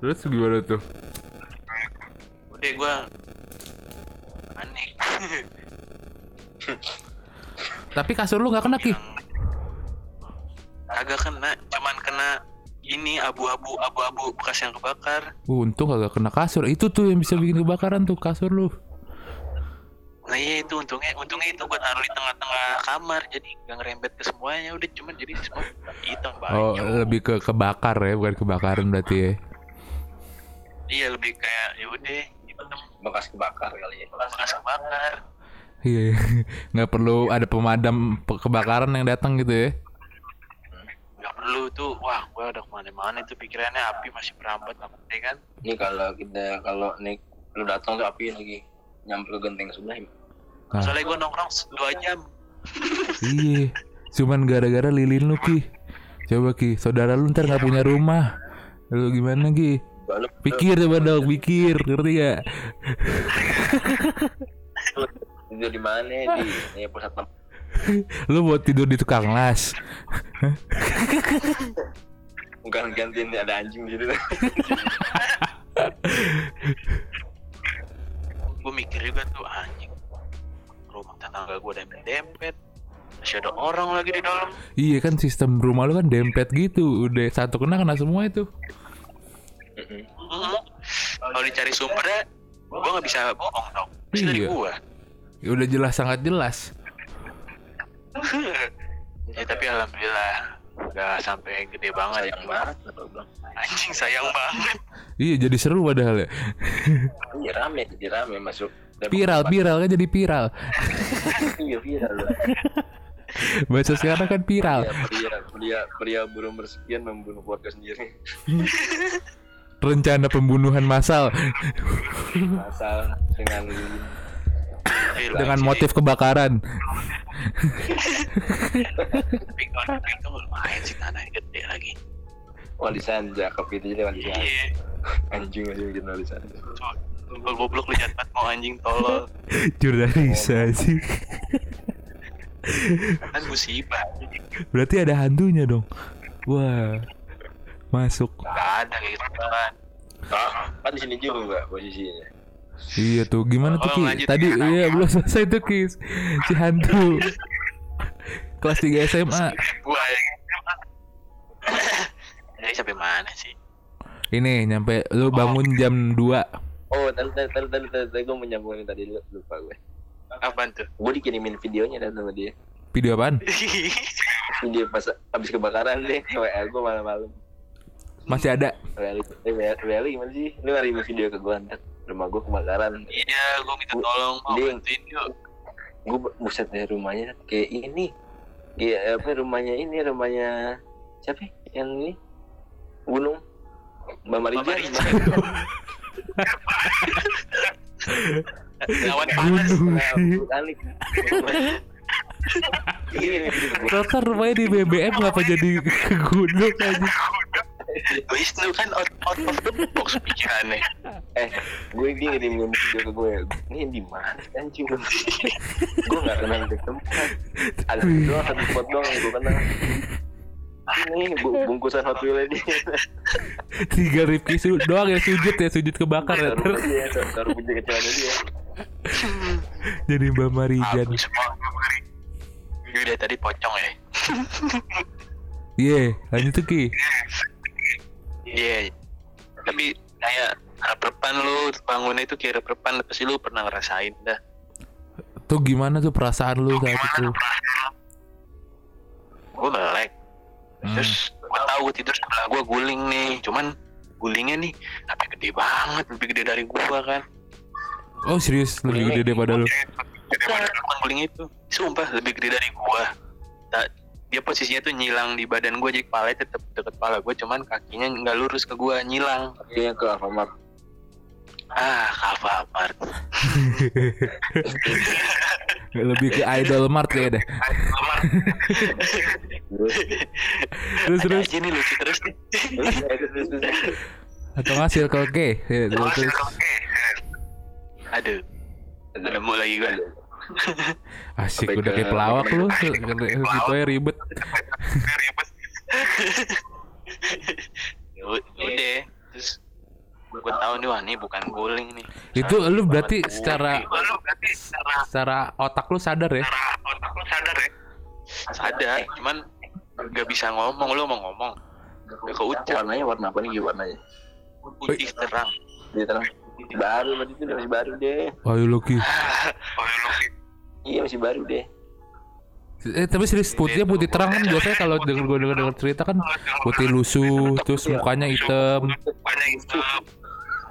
Terus gimana tuh? udah gua panik Tapi kasur lu gak kena Ki? Agak kena cuman kena ini abu-abu abu-abu bekas yang kebakar. Untung kagak kena kasur. Itu tuh yang bisa bikin kebakaran tuh kasur lu. Nah iya itu untungnya untungnya itu gua taruh di tengah-tengah kamar. Jadi nggak ngerembet ke semuanya. Udah cuman jadi semua hitam Oh banyak lebih ke kebakar ya Bukan kebakaran berarti ya. Iya lebih kayak ya udah hitam Bekas kebakar kali ya. bekas kebakar. Iya. Nggak perlu ada pemadam pe- kebakaran yang datang gitu ya perlu tuh wah gua udah ke mana-mana itu pikirannya api masih merambat apa ya kan? Ini kalau kita kalau nih lu datang tuh api lagi nyamper ke genteng sebelah. Nah. soalnya gua nongkrong dua jam. Iya. Cuman gara-gara lilin lu Ki. Coba Ki Saudara lu ntar gak punya rumah. Lu gimana Ki? Pikir coba dong Pikir. Ngerti gak tidur di mana di? Ini pusat tem- Lu mau tidur di tukang las. Bukan gantiin ada anjing di situ. gue mikir juga tuh anjing. Rumah tetangga gue dempet dempet masih ada orang lagi di dalam. Iya kan sistem rumah lu kan dempet gitu. Udah satu kena kena semua itu. Kalau dicari sumbernya gue nggak bisa bohong dong. Dari Iya. gue ya Udah jelas sangat jelas ya tapi alhamdulillah nggak sampai gede banget sayang banget gua bilang. anjing sayang banget Iya jadi seru padahal ya. Iya rame, jadi rame masuk. Viral, viral kan jadi viral. Iya viral. Bahasa sekarang kan viral. Pria, pria, pria, pria berumur sekian membunuh keluarga sendiri. Rencana pembunuhan massal Asal dengan dengan motif kebakaran. Tapi kalau itu lumayan sih tanah gede lagi. wali sanja ke itu jadi wali sanja. Iya. Anjing masih bikin wali sanja. Kalau goblok lu jahat banget mau anjing tolol. Jurnalisa sih. Kan musibah. Berarti ada hantunya dong. Wah. Masuk. Gak ada kayak gitu kan. Kan di sini juga posisinya. Iya tuh, gimana tuh Oh, Ki? lanjut, Tadi Ki. iya belum selesai tuh Ki. Si hantu. Kelas 3 SMA. Gua yang Jadi sampai mana sih? Ini nyampe lu bangun jam 2. Oh, tadi tadi tadi tadi tadi, tadi gue menyambungin tadi lu- lupa gue. Apaan tuh? Gue dikirimin videonya dan sama dia. Video apaan? Video pas habis kebakaran deh, WA gue malam-malam. Masih ada. Eh, Rally gimana sih? Lu ngirim video ke gue ntar. Rumah gue kebakaran. Iya, gua minta tolong mau Ding. bantuin yuk. Gue buset deh rumahnya kayak ini. Iya apa rumahnya ini rumahnya siapa ya? yang ini gunung Mbak. Marijan. Lawan panas. Vulkanik. Iya, Rata rumahnya di BBM ngapa jadi ke gunung aja? Wisnu kan out, out of the box pikirannya. eh gue dia ngirimin video ke gue ini di mana sih, anjing gue nggak kenal di tempat ada doang satu spot doang yang gue kenal ini bu- bungkusan Hot Wheels dia Tiga Rifki su doang ya sujud ya sujud kebakar ya. taruh punya kecilnya dia Jadi Mbak Marijan. Semua. Udah tadi pocong ya. Iya, lanjut tuh Ki. Iya. Tapi kayak reprepan lu bangunnya itu kayak reprepan pasti lu pernah ngerasain dah. Tuh gimana tuh perasaan lu saat itu? Gue melek. Hmm. Terus gue tahu gue tidur sebelah gue guling nih. Cuman gulingnya nih tapi gede banget, lebih gede dari gua kan. Oh serius lebih gede daripada lu. Bukan, bukan guling itu. Sumpah lebih gede dari gua. Ta- dia posisinya tuh nyilang di badan gue jadi kepalanya tetep deket kepala gue cuman kakinya nggak lurus ke gua nyilang. Kayaknya ke Alfamart. Ah Alfamart. Lebih ke Idol Mart ya deh. Terus ada terus. nih lucu terus. Nih atau nggak Circle K? Terus, aduh. Nemu lagi gue Asik Sampai udah ke- kayak pelawak lu. Gitu ya ribet. udah terus gue tahu nih wah ini bukan guling nih Itu lu berarti secara gua. lu berarti secara secara otak lu sadar ya? otak lu sadar ya sadar cuman nggak bisa ngomong lu mau ngomong gak keucap warnanya warna apa nih warnanya putih terang dia terang baru berarti itu masih baru deh Ayo lu Ki. iya masih baru deh. Eh tapi serius putihnya putih terang kan biasanya kalau denger gue denger denger cerita kan putih lusuh terus mukanya hitam.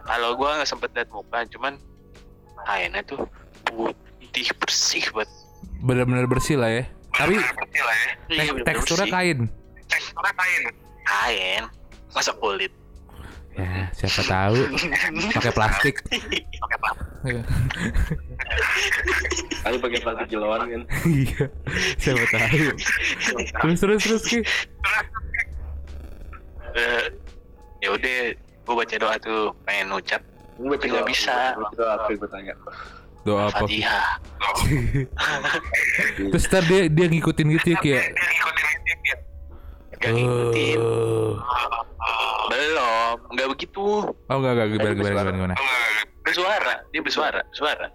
kalau gua nggak sempet liat muka cuman kainnya tuh putih bersih banget. Benar-benar bersih lah ya. Tapi Iya, tek- bener-bener teksturnya kain. teksturnya kain. Kain. Masa kulit Ya siapa tahu pakai plastik. pakai plastik kali pakai plastik kiloan kan Iya siapa tahu. Terus terus terus Ki. Eh, ya udah gua baca doa tuh pengen ngucap gue baca bisa. Gua doa apa gue tanya Doa apa? Fatihah Terus ntar dia dia ngikutin gitu ya kayak gak ngikutin Oh, belum nggak begitu. Oh enggak enggak gimana gimana gimana? Gimana. bersuara dia bersuara bersuara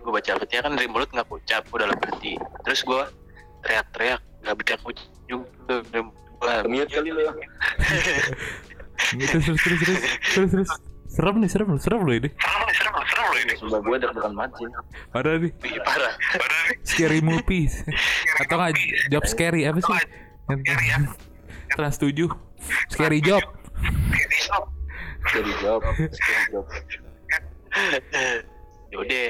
gue baca al-fatihah kan dari mulut nggak ucap udah dalam hati terus gue teriak-teriak nggak bisa Gua mute kali lo Terus terus terus terus terus terus. Serem nih serem serem loh ini. serem serem loh ini. Sumpah gue bukan mati Parah nih. Parah. Parah nih. Scary movies atau nggak job scary apa sih? Yang- Trans 7 Scary job Scary job, scary job. Yaudah,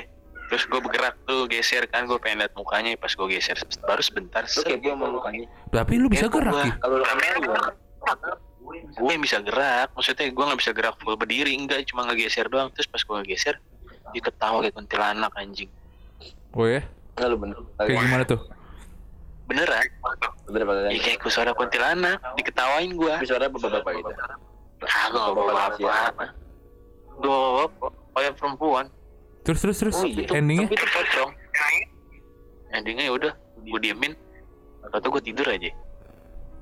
terus gue bergerak tuh geser kan gue pengen liat mukanya pas gue geser baru sebentar Lu set, kepo sama mukanya. Tapi lu bisa gerak gua. Ki. Kalau lu gue yang bisa gerak maksudnya gue nggak bisa gerak full berdiri enggak cuma ngegeser doang terus pas gue ngegeser dia ketawa kayak kuntilanak anjing Oh ya? Enggak lu bener. Kayak gimana tuh? Beneran Bener apa ya kayak gue suara kuntilanak diketawain gue Tapi suara bapak-bapak gitu. ah gue gak bawa apa? Gue apa kayak perempuan. Terus terus terus. Oh, iya. endingnya? tapi itu pocong endingnya ya udah gue diemin. Atau gue tidur aja.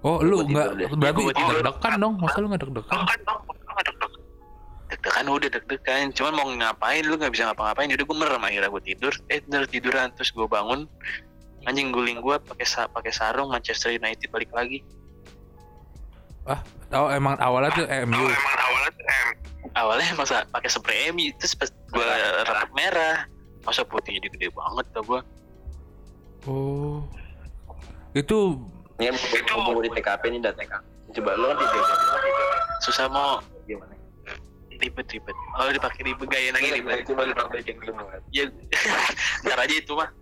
Oh lu nggak tidur berarti Gua tidur. deg-degan dong? Masa lu nggak deg-degan? deg-degan udah deg-degan. Cuman mau ngapain? Lu nggak bisa ngapa-ngapain. Udah gue merem akhirnya gue tidur. Eh bener tiduran. Terus gue bangun anjing guling gue pakai sa pakai sarung Manchester United balik lagi Oh emang awalnya tuh MU. awalnya masa pakai spray MU terus pas gue rambut merah masa putih jadi gede banget tau gue Oh. Itu Ini kan mau di TKP nih dat Coba lu kan tidur. susah mau Gimana? ribet ribet oh dipakai ribet gaya lagi ribet Coba lu praktekin dulu. Mat. ya ntar aja itu mah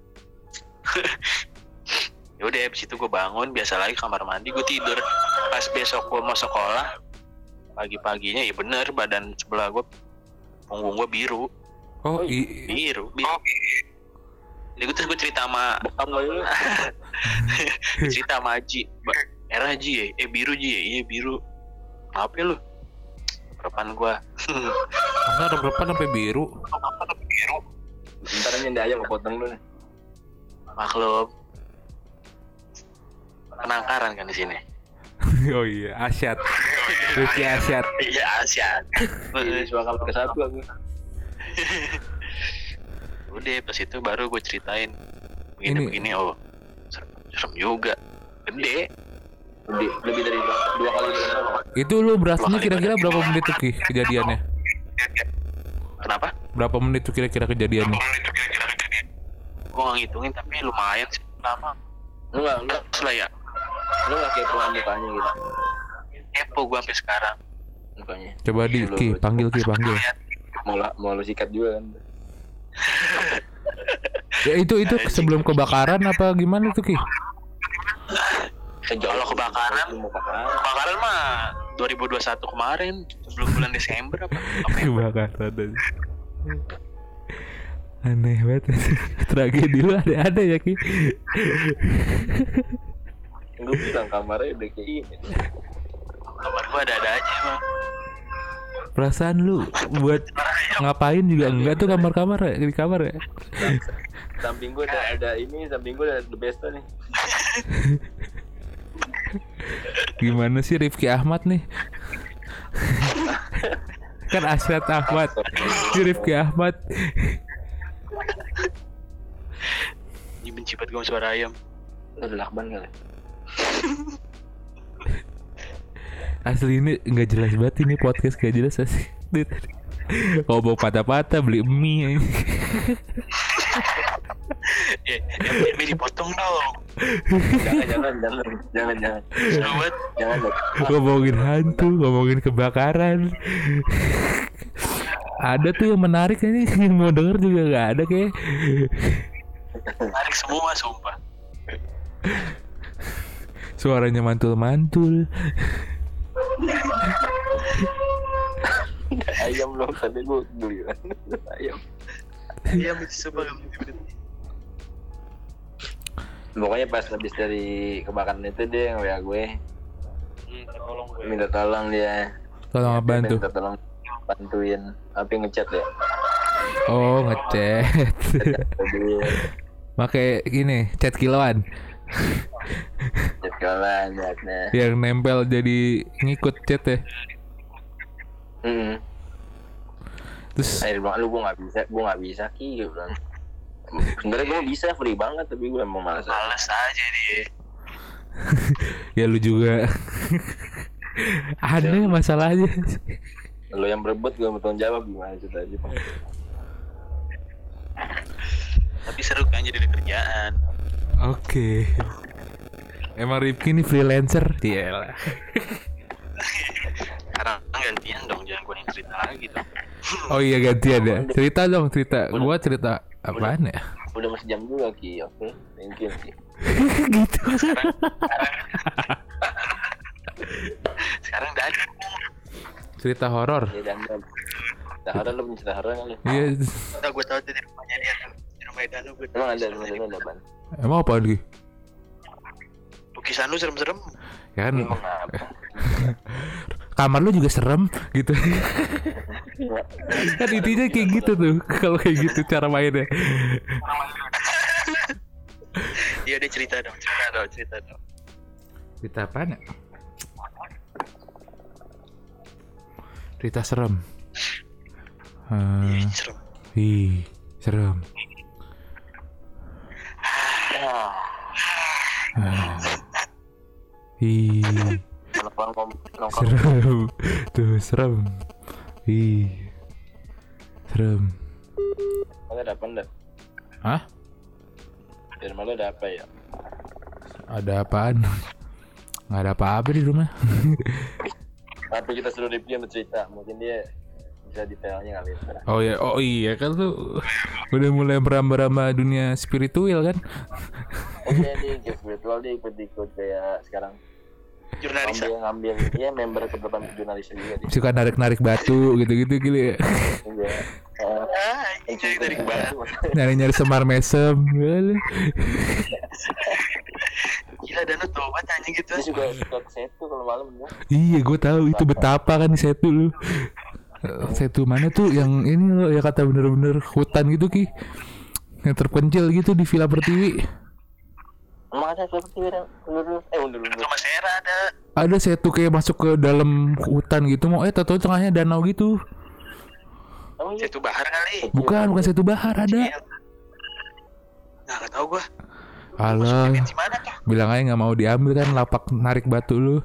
ya udah abis itu gue bangun biasa lagi kamar mandi gue tidur. Pas besok gue mau sekolah pagi paginya ya bener badan sebelah gue punggung gue biru. Oh i- biru biru jadi gue terus gue cerita sama cerita sama Haji. Mbak, merah Haji ya? Eh biru Ji ya? Iya biru. Maaf ya lu. Depan gue masa ada berapa sampai biru? Ntar ini ayam mau potong lu nih. Maklum penangkaran kan di sini oh iya asyat. Rifki asyat. iya Asia Ini suara kalau ke satu aku. udah pas itu baru gue ceritain begini Ini- begini oh serem, serem juga gede Lebih, lebih dari dua, dua kali. Itu lu berasanya kira-kira berapa menit tuh kejadiannya? kenapa Berapa menit tuh kira-kira kejadiannya? Gue nggak ngitungin tapi lumayan sih lama Lu nggak, lu, lah ya lu nggak kepoan mukanya gitu. kepo gue sampai sekarang Mukanya. Coba di Ki panggil Ki panggil. Mau lah, mau lu sikat juga kan. Ya itu itu sebelum kebakaran apa gimana tuh Ki? Kalau kebakaran, mau kebakaran. mah 2021 kemarin sebelum bulan Desember apa? Kebakaran. Aneh banget. Tragedi lu ada-ada ya Ki. Gue bilang kamarnya udah kayak ini. kamar gue ada-ada aja emang Perasaan lu buat ngapain juga? Enggak tuh kamar-kamar ya di kamar ya Samping gue ada, ada ini, samping gue ada the best nih. Gimana sih Rifki Ahmad nih? Kan Asyad Ahmad. Rifki Ahmad ini benci banget gue sama suara ayam. Lu udah lakban kali. Asli ini nggak jelas banget ini podcast gak jelas sih? Ngomong patah-patah beli mie. Ya yang ini dipotong dong. Jangan, jangan, jangan, jangan, jangan. banget Jangan. Ngomongin hantu, ngomongin kebakaran Ada tuh yang menarik ini Yang mau denger juga gak ada kayak tarik semua sumpah. Suaranya mantul-mantul. Ayam loh tadi gue beli ayam. ayam itu sumpah Pokoknya pas habis dari kebakaran itu dia yang WA gue. Hmm, tolong gue minta tolong dia. Tolong apaan tuh? Minta tolong bantuin apa ngechat ya. Oh ngechat Pakai gini chat kiloan chat kawan chatnya. Yang nempel jadi ngikut chat ya Hmm. Terus Akhirnya bilang, lu gue gak bisa, gue gak bisa ki gue bilang. Sebenernya gue bisa free banget tapi gue emang malas. males aja dia ya lu juga Aneh masalahnya Lo yang berebut gue bertanggung jawab gimana itu tadi Bang? tapi seru kan jadi kerjaan Oke Emang Rifki ini freelancer? Iya lah sekarang gantian dong jangan gue yang cerita lagi tuh Oh iya gantian ya. Cerita dong cerita. Gua cerita apaan ya? Udah masih jam juga Ki, oke. Thank you Ki. gitu. sekarang udah ada Cerita horor. Ya dan dan. Cerita horor lu punya cerita horor kali. Iya. udah gue tau tuh di rumahnya dia tuh di rumah Danu gue Emang ada rumah ada ban. Emang apa lagi? lukisan lu serem-serem Ya kan Emang apa? kamar lu juga serem gitu. kan intinya kayak gitu tuh. Kalau kayak gitu cara mainnya. iya dia cerita dong cerita dong cerita dong Cerita apaan ya? Cerita serem. Hmm, serem ih, serem. Ah. Ih, nongkrong serem. Tuh, serem. Ih. Serem. Ada apa enggak? Hah? Di rumah lu ada apa ya? Ada apaan? Nggak ada apa-apa di rumah. Tapi kita suruh Rifki untuk cerita, mungkin dia bisa detailnya kali. ya. Oh ya, oh iya kan tuh udah mulai merambah-rambah dunia spiritual kan? Oke nih, kayak spiritual dia ikut-ikut kayak sekarang jurnalis ngambil ngambil dia member ke depan jurnalis juga dia. Suka narik-narik batu gitu-gitu gini ya. Iya. Ah ke mana Nyari-nyari semar mesem. gila Danu tobat anjing gitu. Dia juga suka ke situ kalau malam ya. Iya, gue tahu itu betapa kan di setu lu. Eh, Setu mana tuh yang ini loh ya kata bener-bener hutan gitu ki. Yang terpencil gitu di Villa Pertiwi. Emang ada seperti itu undur eh undur undur. rumah Sera ada. Ada setu kayak masuk ke dalam hutan gitu mau eh tahu tengahnya danau gitu. Iya? Setu Bahar kali. Bukan bukan setu bahar ada. Iya. Nah, gak tuh? bilang aja nggak mau diambil kan lapak narik batu lu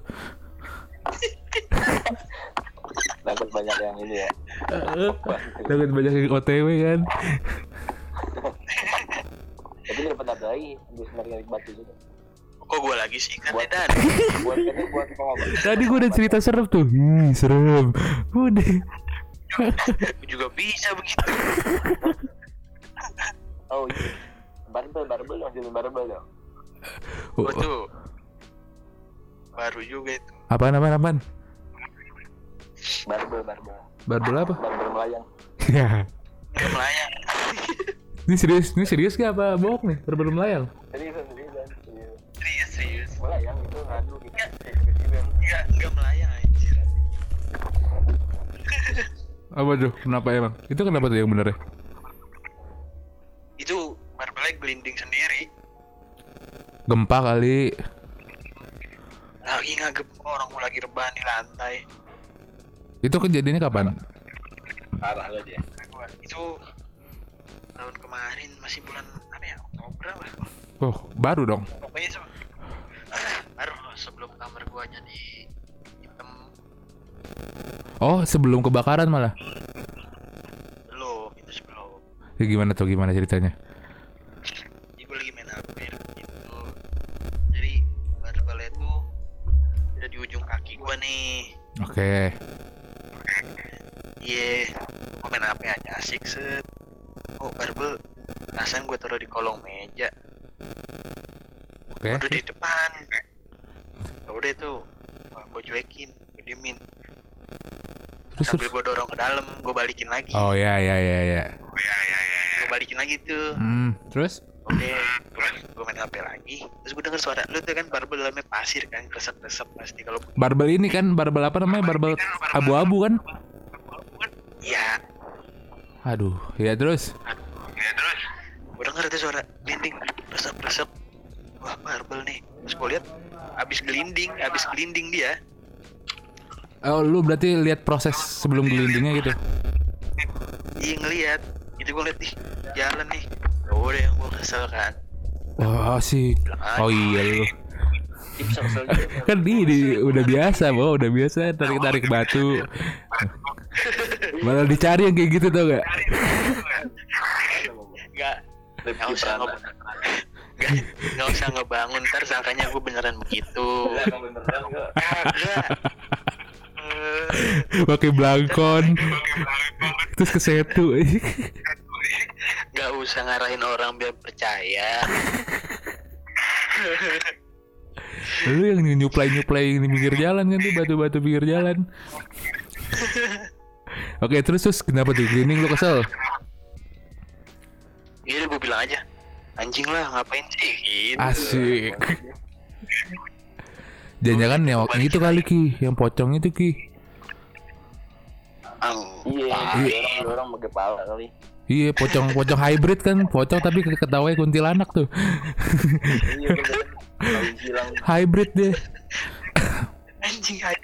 Takut banyak yang ini ya. Takut banyak yang OTW kan Tapi dia dapat apa lagi? Habis narik-narik batu juga. Kok gua lagi sih kan Buat- Dan? Buat buat pengobatan. Tadi gue udah cerita serem tuh Ih serem Udah Gua juga bisa begitu. Oh iya. Barbel, barbel dong, jadi barbel dong. Gua tuh baru juga itu. Apaan apaan apaan Barbel, barbel. Barbel apa? Barbel melayang. Ya melayang. Ini serius Ini serius gak apa bohong nih Barbel melayang Serius, serius, serius. Serius, serius. Melayang itu ngadu gitu. Enggak, enggak melayang anjir. Apa tuh kenapa emang Itu kenapa tuh yang bener ya Barbelnya gelinding sendiri. Gempa kali Lagi ngagep orang gua lagi rebahan di lantai. Itu kejadiannya kapan Parah lo dia. Itu tahun kemarin masih bulan apa ya? Oktober apa? Oh baru dong Pokoknya se- baru sebelum kamar gua jadi hitam Oh sebelum kebakaran malah belum itu sebelum Ya gimana tuh gimana ceritanya Oke. Iya gue main HP aja asik set. Oh barbel perasaan gue taruh di kolong meja. Oke. Udah di depan. Ya udah tuh gue cuekin gue diemin. Terus sambil terus? gue dorong ke dalam gue balikin lagi. Oh ya ya ya ya gue balikin lagi tuh. Hmm Terus Oke, gue main HP lagi. Terus gue denger suara lu tuh kan barbel dalamnya pasir kan, kresep-kresep pasti kalau Barbel ini kan Barbel apa namanya Barbel abu-abu kan Iya. Aduh ya terus Ya terus. Gue denger tuh suara gelinding, kresep-kresep. Wah barbel nih. Terus gue lihat abis gelinding, abis gelinding dia. Oh lu berarti lihat proses sebelum gelindingnya gitu Iya ngeliat. Itu gue liat nih, jalan nih. Ya udah yang gue kesel kan. Wah sih Oh iya lu gitu. Kan ini udah biasa Bo Udah biasa tarik-tarik batu Malah dicari yang kayak gitu tau gak Gak, Rifki gak usah nge Gak, gak usah ngebangun ntar sangkanya gue beneran begitu. Kagak. Pakai blangkon terus ke setu Gak usah ngarahin orang biar percaya. lu yang nyuplai nyuplai di pinggir jalan kan tuh batu-batu pinggir jalan. Oke terus terus kenapa tuh? Cleaning lu kesel? Iya gue bilang aja. Anjing lah ngapain sih? Gitu. asik. Jangan-jangan yang yang itu kali ki. Yang pocong itu ki. Ang- Iya, orang orang pakai pala kali. Iya pocong pocong hybrid kan pocong tapi ketawanya kuntilanak tuh Iya bener. Hybrid deh Anjing aja.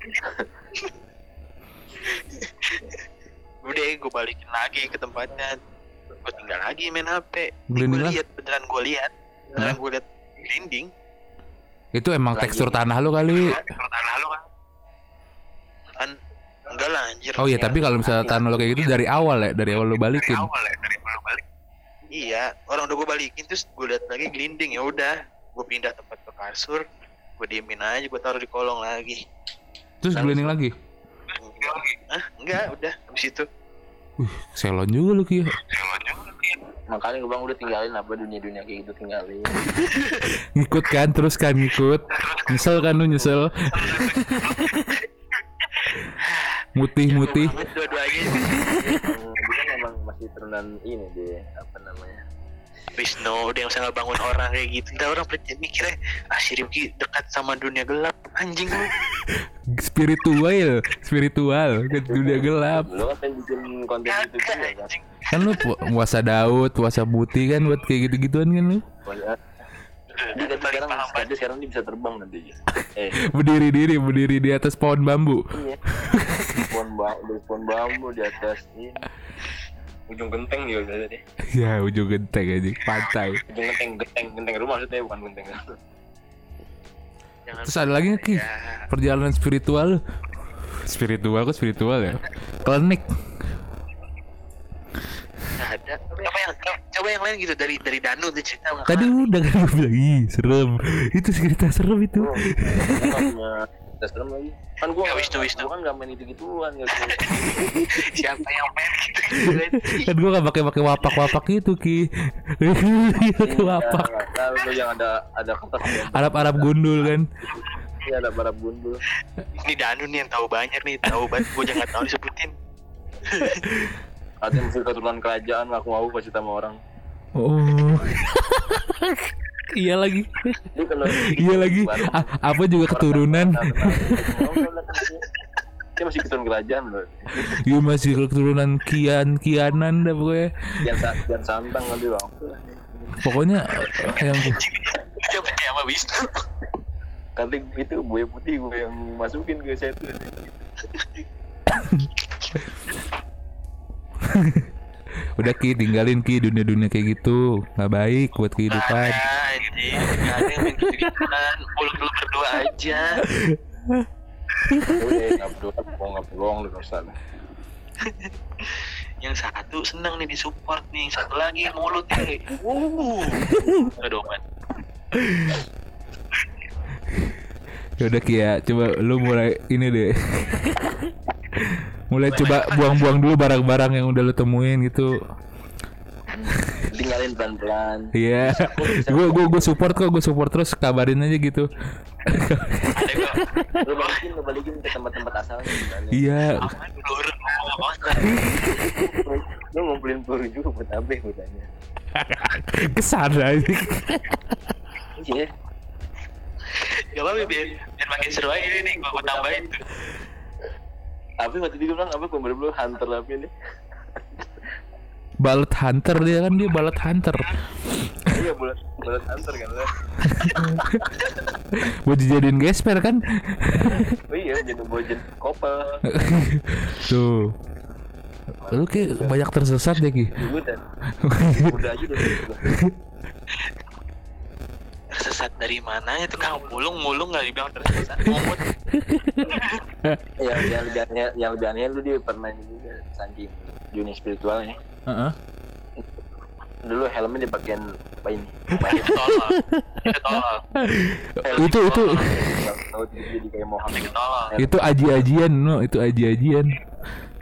Udah gue balikin lagi ke tempatnya. Gue tinggal lagi main HP. Gue lihat beneran gue lihat. Beneran gue lihat glinding. itu emang Lagi. tekstur tanah lu kali Tanah lu kan. Kan enggak lah anjir. oh iya tapi kalau misalnya tanah lu kayak gitu dari awal ya dari awal lu dari balikin awal ya dari awal balik. Iya, orang udah gue balikin terus gue lihat lagi glinding ya udah. Gue pindah tempat ke kasur. Gue diemin aja, gue taruh di kolong lagi. terus gliding lagi Ah, enggak, udah habis itu. selon juga lu ki makanya gue bilang udah tinggalin apa dunia-dunia kayak gitu tinggalin. ngikut kan terus kan ngikut nyesel kan lu nyesel mutih mutih Banget dua-duanya. Dia kan emang masih turunan ini deh apa namanya? Wisnu udah yang usah bangun orang kayak gitu. Ntar orang percaya mikirnya Ah si Rifki dekat sama dunia gelap. Anjing lu. Spiritual spiritual. Ke dunia gelap. Lo kan pengen bikin konten itu Kagak juga kan anjing. Kan lu pu- puasa Daud puasa putih kan buat kayak gitu gituan kan lu. Dia tapi sekarang paham tapi sekarang dia bisa terbang nanti eh. Berdiri diri berdiri di atas pohon bambu. Iya. Pohon bambu pohon bambu di atas ini ujung genteng juga bisa deh ya ujung genteng aja pantai. Ujung genteng genteng genteng rumah maksudnya bukan genteng. Jangan terus ada lagi nggak ki? Ya. Perjalanan spiritual? Spiritual kok spiritual ya? Klinik nggak ada. Coba yang coba yang lain gitu dari dari Danu tuh cerita nggak tadi udah kan gue bilang ih serem. Itu cerita serem itu. Oh, punya tes serem lagi. Kan gua Ya, nggak- Wisnu, Wisnu. gua kan nggak main itu gituan gitu. Siapa yang main gitu? Kan gue gak pakai pakai wapak wapak itu ki. Pakai wapak. lo yang ada ada kertas Arab Arab gundul kan? Iya ada barab gundul. Ini Danu nih yang tahu banyak nih Tahu banget gue jangan tahu disebutin ada yang mesti keturunan kerajaan aku mau kasih sama orang. Oh. Iya lagi. Iya lagi. A- apa juga keturunan? dia masih keturunan kerajaan loh. Iya masih keturunan kian kianan dah pokoknya. Sa jangan santang nanti bang. Pokoknya yang Dia percaya sama Wisnu. Nanti itu buaya putih gue yang masukin ke saya tuh udah ki tinggalin ki dunia dunia kayak gitu. Nggak baik buat kehidupan. Ada anjing. Gak ada yang main gitu-gituan Mulut lu berdua aja. Yang satu seneng nih disupport nih Satu lagi mulut nih. Uh. Ya udah ki ya. Coba lu mulai ini deh mulai coba buang-buang dulu barang-barang yang udah lu temuin gitu. Tinggalin pelan-pelan. Iya, gue gue gue support kok, gue support terus kabarin aja gitu. Lu balikin lu balikin ke tempat-tempat asalnya Iya, Lu ngumpulin peluru juga buat apa ya gue tanya ke sana aja. Iya. Gak apa-apa biar, biar makin seru aja nih gue tambahin tuh Tapi waktu itu bilang apa gue belum hunter apa ini Balet hunter dia kan dia balet hunter. Iya bulat bulat hunter kan lo Buat dijadiin gesper kan? Oh iya jadi bojen kopel Tuh. Lu kayak banyak tersesat deh Ki. Udah Udah aja udah Tersesat dari mana itu Kang Mulung Mulung gak dibilang tersesat Ngomot yang yang lebih aneh yang lebih aneh lu dia pernah ini juga saking dunia spiritualnya Heeh. dulu helmnya dipakein ngapain itu tolol itu Itu itu tahu jadi kayak mohak itu tolol itu aji-ajian no, itu aji-ajian.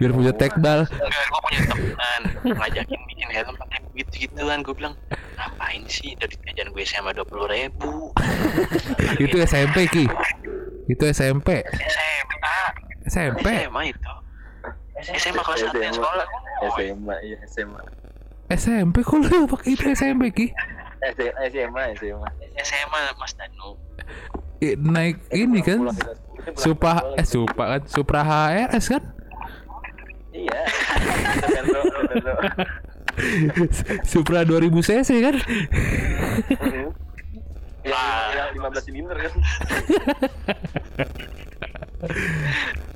Biar punya tekbal. enggak gue punya teman ngajakin bikin helm pakai gitu gituan gue bilang ngapain sih dari jajan gue sama dua puluh ribu Itu SMP ki. Itu SMP. SMA SMP. SMA itu SMA kelas satu yang sekolah SMA iya SMA SMP kok lu pakai itu SMP ki? SMA SMA SMA SMA Mas Danu Naik ini kan sekolah eh Supra kan Supra HRS kan? Iya. Nintendo Nintendo Supra 2000 cc kan? yang 15 silinder kan.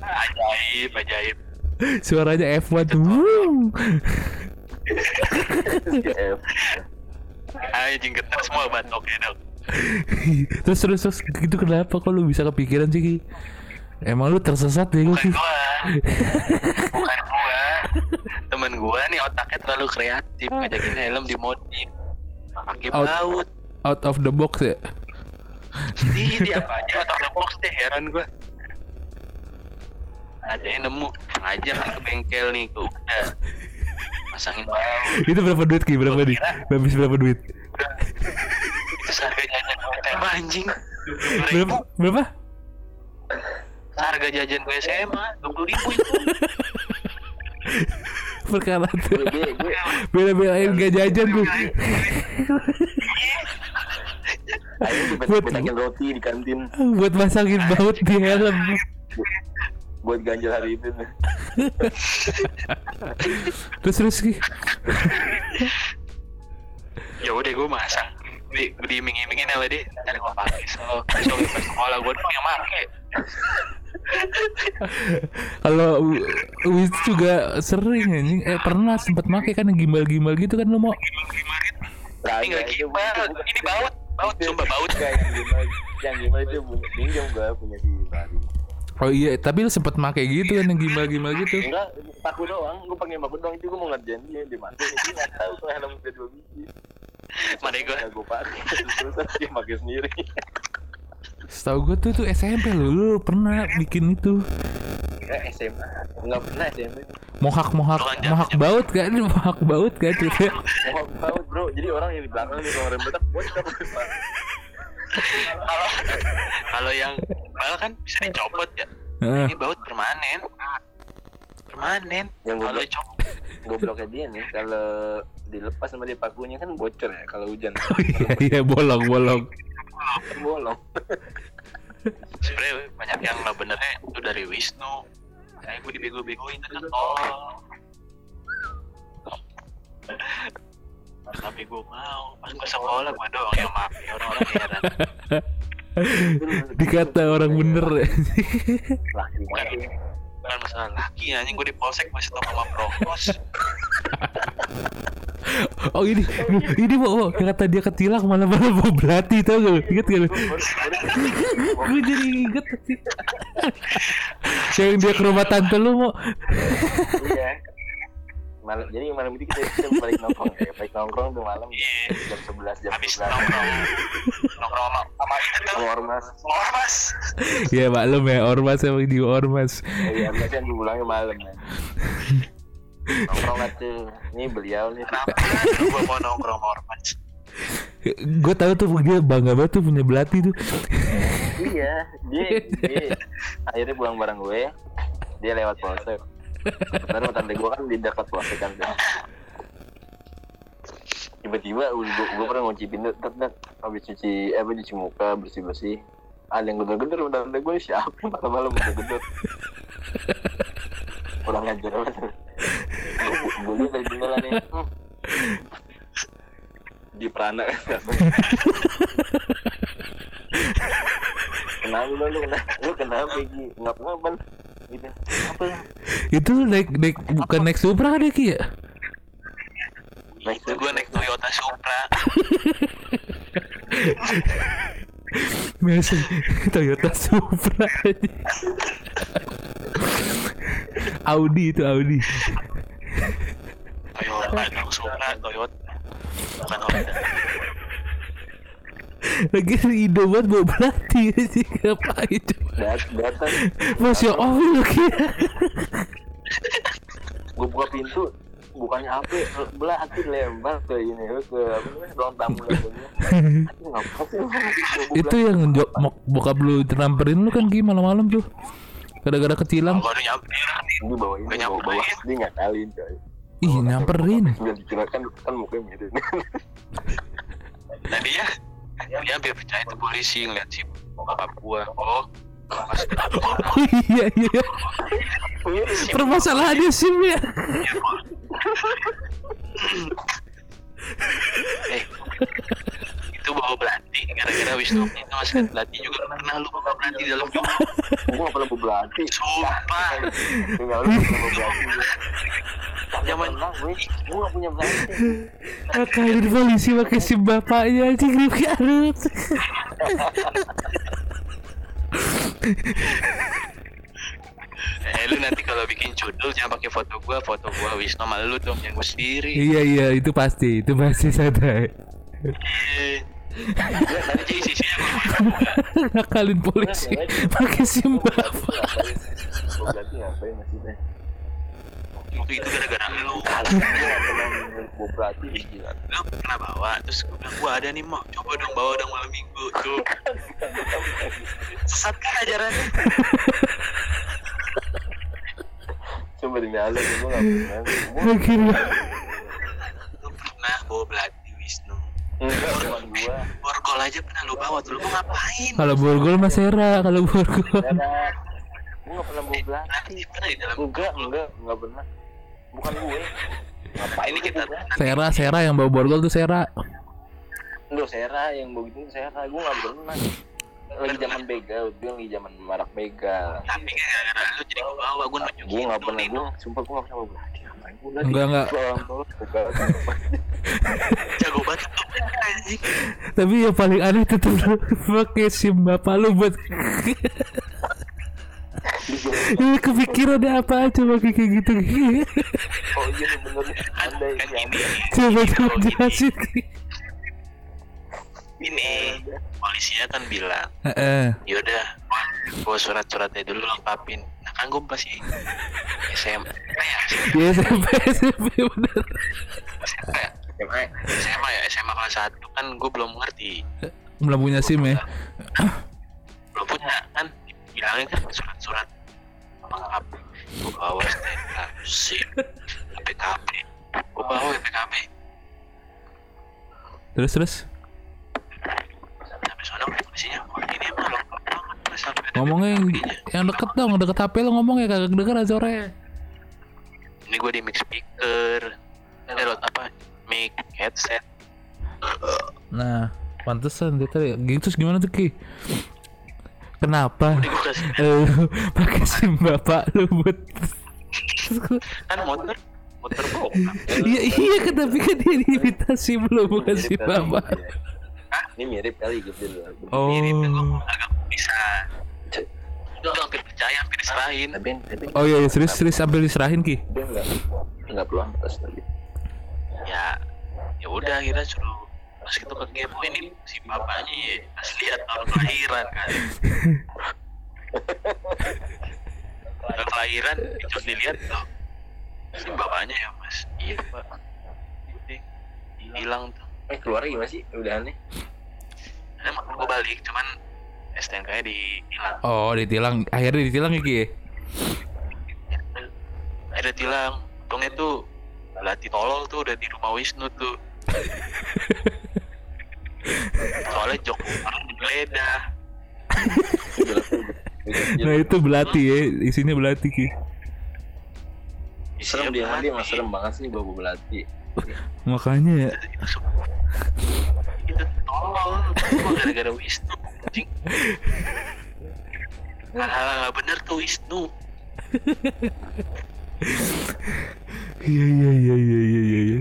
Ajaib ajaib. Suaranya F1 tuh. Anjing getar semua batoknya dong terus terus terus gitu kenapa kok lu bisa kepikiran sih? Emang lu tersesat ya bukan Ki? gua bukan gua temen gua nih otaknya terlalu kreatif ngajakin helm dimodif pakai Out. baut Out of the box ya? Ih, dia apa aja out of the box deh heran gua ada yang nemu aja kan ke bengkel nih tuh udah pasangin baut Itu berapa duit Ki? Berapa nih? Habis berapa duit? udah itu harga jajan gue SMA anjing Berapa? Berapa? Harga jajan gue SMA dua puluh ribu itu. Perkara tuh. Gue gue gue Bela-belain gak jajan ayo Buat- roti di kantin. Buat masangin baut di helm. Buat ganjel hari itu. Terus terus Ki. Ya udah gue masang. Di gue diiming-imingin sama dia ntar gue pakai. So so pas sekolah gue doang yang make Kalau Wis juga sering anjing. Eh pernah sempet make kan yang gimbal-gimbal gitu kan lu mau ini nggak gimbal ini baut baut sumpah baut. Enggak, yang gimana yang gimana itu pinjam gue punya si Bari Oh iya tapi lu sempet make gitu kan yang gimbal-gimbal gitu? Enggak paku doang. Gue pakai paku doang itu gue mau ngerjain dia dia mati dia nggak tahu kalau helm udah dua biji. Mana gue gue pakai terus dia pakai sendiri Setahu gue tuh tuh SMP lu, lu pernah bikin itu? Eh SMA nggak pernah SMA mohak mohak mohak baut kan? Mohak baut kan? Cerita mau tahu bro. Jadi orang yang di belakang nih kalau rem betak bocor kalau kalau yang bal kan bisa dicopot ya. Ini baut permanen. Permanen. Yang kalau dicopot. gobloknya dia nih kalau dilepas sama dia pakunya kan bocor ya kalau hujan. Oh, iya iya bolong bolong. kan bolong. Sebenarnya banyak yang nggak benernya itu dari Wisnu. Kayak gue dibego-begoin itu tolong tapi gue mau. Pas gue sekolah gue doang yang make orang-orang heran. Dikata orang bener. Ya. Bukan masalah laki anjing. Gue di polsek masih tau sama prokos. Oh ini ini mau mau kata dia ketilak malah malah mau berarti tau gak lu? inget gak gue jadi inget yang dia ke rumah tante lu mau iya malam jadi malam itu kita, kita balik nongkrong ya. Balik nongkrong tuh malam Iya. jam 11 jam habis 11 nongkrong. Nongkrong sama itu tuh? Ormas. Ormas. Ya maklum ya ormas emang di ormas. Iya ormas kan pulangnya malam kan nongkrong lah tuh. Ini beliau nih. Kenapa gue mau nongkrong ormas? Gue tahu tuh dia bangga banget tuh punya belati tuh. Iya dia, dia akhirnya pulang bareng gue. Dia lewat polsek kebetulan tante gue kan di dekat polsek kan tiba-tiba gue, gue pernah ngunci pintu tet tet habis cuci eh cuci muka bersih bersih ada yang gedor-gedor udah tante gue siapa malam-malam gedor-gedor. Kurang ajar banget gue lihat dari jendela nih. Di perana kenapa lu lu kenapa lu kenapa Gi nggak apa-apa gitu. Apa itu naik naik bukan naik supra kan ya Ki ya? Naik itu gue naik Toyota Supra. Biasa Toyota Supra. Audi itu Audi. Toyota Supra Toyota. Bukan Honda Lagi ide buat bawa belati sih ngapain coba? Dat datang Masya Allah lagi. gue buka pintu bukannya HP belati lempar ke ini ke ruang tamu Itu yang jo- mok- bokap lu nyamperin lu kan gimana malam tuh? Gara-gara kecilang. baru nyampe ini bawa ini bawa bawa nyamperin. dia ngakalin coy Ih nyamperin. kan kan mukanya mirip tadi ya dia hampir percaya itu polisi ngeliat si bapak gua oh Oh iya iya. Permasalahannya SIM ya. eh itu bawa belati. Gara-gara Wisnu itu masih belati juga. Pernah lu bawa belati di dalam juga gue gak pernah bawa belati. Sumpah. Tinggal lu pernah bawa belati. Zaman- gue gue gak punya belati. Akalin polisi pakai SIM bapaknya anjing Rifki Arut. eh lu nanti kalau bikin judul jangan pakai foto gua. Foto gua Wisnu sama lu dong yang gua sendiri. Iya iya itu pasti itu pasti sadar. Eh nanti sisinya gua Akalin polisi pakai SIM bapak. maksudnya waktu itu gara-gara lu. Gue gila. Lu pernah bawa terus gue bilang gua ada nih mau coba dong bawa dong malam minggu tuh sesat kan ajarannya? Coba demi Allah gue gak pernah. Gue Akhirnya lu pernah bawa belati enggak bukan gue borgol aja pernah lu bawa tuh lu mau ngapain? Kalau borgol mas Era kalau borgol. gue gak pernah bawa belati pernah di dalam enggak enggak enggak pernah. Bukan gue ngapain ini kita? Sera Sera yang bawa borgol tuh Sera. Enggak, Sera yang begitu Sera. Gue gak pernah. Lagi zaman begal gue lagi zaman marak begal. Tapi gara-gara lu jadi gua bawa gua nunjukin gue gak tuh, pernah gue sumpah gue gak pernah bawa belati belati Enggak, enggak. jago banget. Tapi yang paling aneh tetap pakai SIM bapak lu buat Ini kepikiran ada apa? Aja pakai kayak gitu. Oh iya bener. Anda ini Coba coba jelasin. ini polisinya kan bilang Heeh. yaudah gua surat-suratnya dulu lengkapin. Nah kan gua masih SMA ya. SMP SMP bener. SMA SMA SMA ya SMA kelas satu kan gua belum ngerti. Belum punya SIM ya? Belum punya kan? Bilangin kan surat-surat lengkap gua bawa STNK SIM PKB gua bawa PKB Terus terus sampai sana polisinya wah ini emang lengkap banget Mas, sampai ada Ngomongnya yang, yang deket dong Deket HP lu ngomong ya kagak denger sore ini gue di mic speaker. Eh lewat apa? Mic headset. Nah Pantesan dia tadi. Gitu gimana tuh Ki? Kenapa? Eh, lu pakai SIM bapak lu buat kan motor motor bokap Iya iya tapi kan dia diminta SIM lu bukan Mirip SIM bapak? iya. Ini mirip kali gitu loh Oh mirip. Kan gue agak bisa. Udah hampir percaya hampir diserahin. Tapi tapi Oh iya, iya serius serius sambil diserahin Ki? Dia enggak enggak perlu atas tapi ya ya udah akhirnya suruh pas itu ke kepo ini si bapaknya ya pas lihat tahun kelahiran kan. Tahun kelahiran itu dilihat tuh si bapaknya ya mas? Iya pak. Hilang tuh eh keluar gimana sih udah aneh emang gue balik cuman STNK nya dihilang Oh ditilang. Akhirnya ditilang ya Ki? Ada tilang untungnya tuh belati tolol tuh udah di rumah Wisnu tuh. Soalnya jok orang digeledah. Nah itu belati ya. Isinya belati Ki. Serem dia nanti mas serem banget sih bawa belati Makanya ya. Itu Cuma gara-gara Wisnu hal-hal nggak bener tuh Wisnu Iya iya iya iya iya iya iya.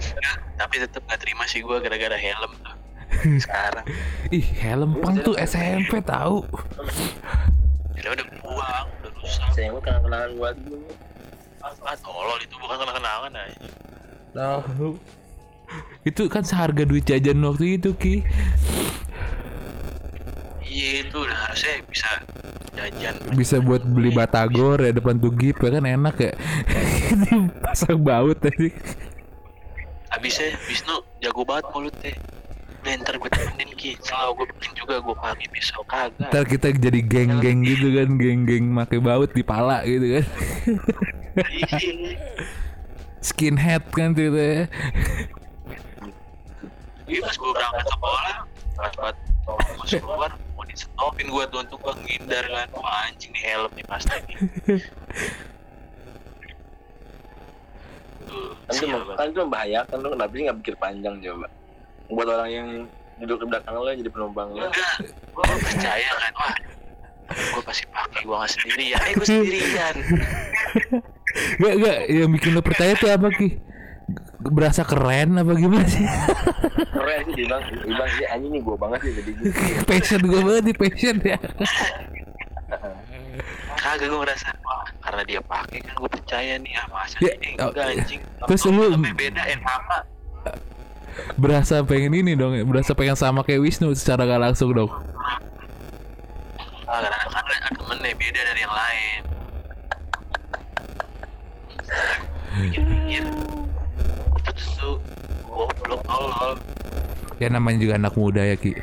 Nggak, tapi tetep gak terima sih gue gara-gara helm tuh. Sekarang. Ih helm pang tuh SMP tahu ya? Udah buang udah rusak. Saya mau kenal kenalan buat dulu ah tolol itu bukan kenang-kenangan Tahu Itu kan seharga duit jajan waktu itu Ki. Iya itu udah harusnya bisa jajan. Bisa buat beli batagor ya depan tugip ya kan enak ya. Ini pasang baut tadi. Abisnya Wisnu jago banget mulutnya. Udah ntar gue temenin Ki. Selalu gue bikin juga gue pakai pisau kagak. Ntar kita jadi geng-geng gitu kan, geng-geng make baut di pala gitu kan. Skinhead kan tuh ya. Iya pas gue berangkat sekolah, pas buat masuk keluar mau di stopin gue tuh untuk gue ngindar kan. Wah anjing nih helm nih pasti kan itu sial kan itu membahayakan lu kenapa sih nggak pikir panjang coba buat orang yang duduk di belakang lo jadi penumpang lo Enggak, gue percaya kan. Wah, gue pasti pakai gue nggak sendirian. Eh gue sendirian. Gak, gak, yang bikin lo percaya tuh apa Ki? Berasa keren apa gimana sih? keren sih bilang dia bilang sih anjing nih gue banget sih jadi gitu passion gue banget nih, passion ya. Kagak gue ngerasa wah karena dia pakai kan gue percaya nih ah masa Ya, ini oh, enggak anjing. terus lu- beda eh sama. Berasa pengen ini dong, berasa pengen sama kayak Wisnu secara gak langsung dong. Ah, karena ada temennya beda dari yang lain. Pikir-pikir itu tuh goblok tolol. Ya namanya juga anak muda ya Ki.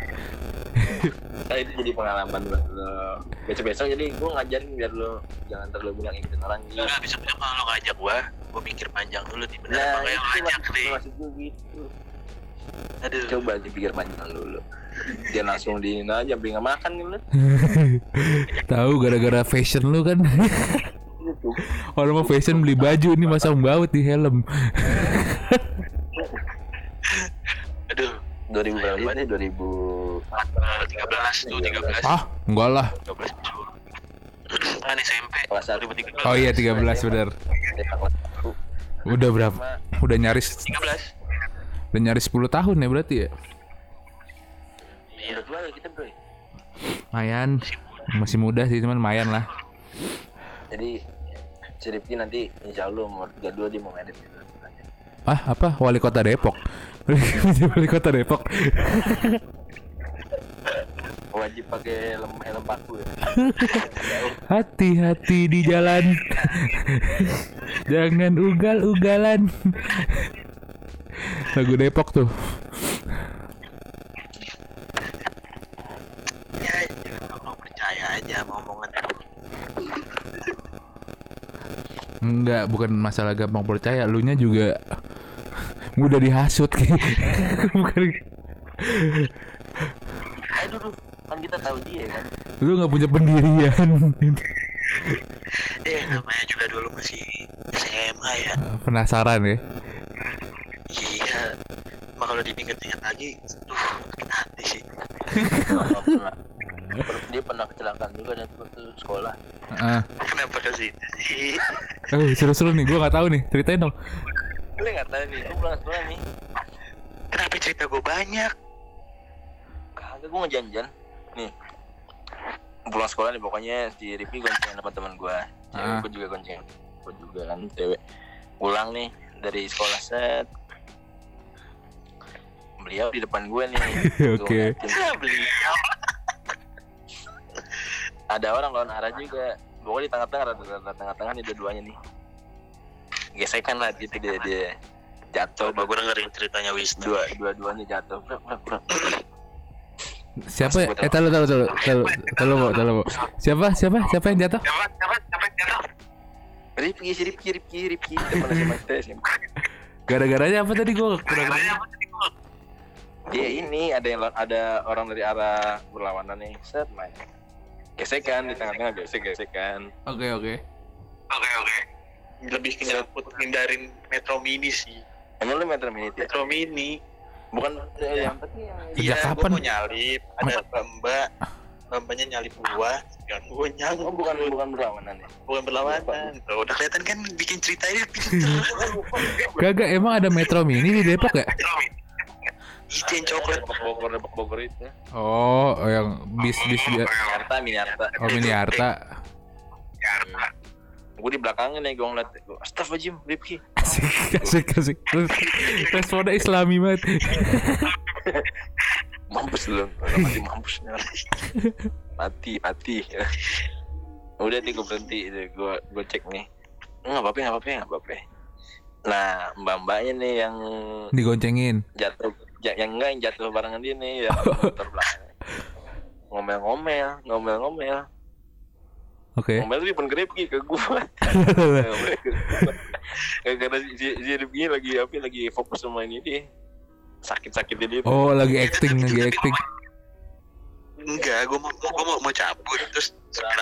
nah itu jadi pengalaman buat lo besok besok jadi gue ngajarin biar lo jangan terlalu banyak ikutin orang gitu Enggak bisa besok kalau lo ngajak gua, gua pikir panjang dulu nih bener nah apa yang ngajak nih. maksud gue gitu Aduh. coba dipikir panjang dulu dia langsung di nah, aja beli nggak makan gitu Tahu gara-gara fashion lu kan. Orang mau fashion beli baju ini masang baut di helm. Aduh. 2000 berapa sih 2000 Eh, 13 tuh 13. Ah, enggak lah. 13 kan SMP Kelas satu. 2013. Oh iya 13 bener. Udah berapa? Udah nyaris 13. Udah nyaris 10 tahun ya berarti ya. Iya. ya kita bro Mayan. Masih muda sih cuman mayan lah. jadi si Rifki nanti insya Allah umur 32 dia mau merit gitu Ah, apa? Wali kota Depok. Wali kota Depok. wajib pakai helm helm paku ya Hati-hati di jalan. Jangan ugal-ugalan. Lagu Depok tuh. Ya, mau percaya aja omongan Enggak, bukan masalah gampang percaya, lu nya juga mudah dihasut bukan aduh duh kan kita tahu dia kan lu nggak punya pendirian. Eh, namanya juga dulu masih SMA ya. Penasaran ya? Iya. Cuma kalau diinget-inget lagi, tuh, sakit hati sih. Dia pernah kecelakaan juga dan waktu sekolah Ah, Kenapa ke situ sih? oh, seru-seru nih, gua nggak tahu nih, ceritain dong. lu nggak tahu nih gue pulang sekolah nih Kenapa cerita gue banyak? kagak gue ngejanjan nih pulang sekolah nih pokoknya si Rifki gonceng sama teman gue cewek Ah. gue juga gonceng gue juga kan cewek pulang nih dari sekolah set beliau di depan gue nih Oke. ngeliatin. Ya, beliau. ada orang lawan arah juga pokoknya di tengah-tengah rada tengah-tengah nih dua-duanya nih gesekan lah gitu dia dia jatuh Coba gue dengerin ceritanya Wisnu. dua dua-duanya jatuh. Siapa? Eh, tahu tahu tahu tahu tahu mau tahu mau. Siapa? Siapa? Siapa yang jatuh? Siapa? Siapa? Siapa? Siapa? Rifki si Rifki Rifki Rifki teman SMA kita SMA Gara-garanya apa tadi dia ini ada yang ada orang dari arah berlawanan nih set main gesekan di tengah-tengah gesek gesekan Oke, oke. Oke, oke. Lebih ke nyangkut hindarin Metro Mini sih. emang lu meter menit ya Metro Mini. bukan eh, yang Iya, gue kapan? mau nyalip. Ada mbak. Mbaknya nyalip gua. Yang gue oh bukan bukan berlawanan ya bukan berlawanan. Tuh, udah kelihatan kan bikin ceritanya pinter. Gagak emang ada Metro Mini di Depok ya? Itu yang coklat. Depok Bogor Depok Bogor itu Oh, yang bis bis dia. Jakarta Miniarta Oh, Mini Harta. gue di belakangnya nih gue ngeliat gue astagfirullahaladzim Rifki Asik, asik, asik. Terus responnya islami banget. mampus lu mati mampus mati mati udah nih gue berhenti gue gue cek nih nggak apa-apa nggak apa-apa nggak apa-apa nah mbak mbaknya nih yang Digoncengin. jatuh ja- yang enggak yang jatuh barengan dia nih yang motor belakang. Ngomel-ngomel ngomel-ngomel. Oke. ngomel tuh pun Rifki ke gue karena si, si, si Rifki lagi apa lagi fokus sama ini dia. Sakit-sakit dia. Oh, lagi acting, lagi acting. enggak gue mau gue mau mau cabut. Terus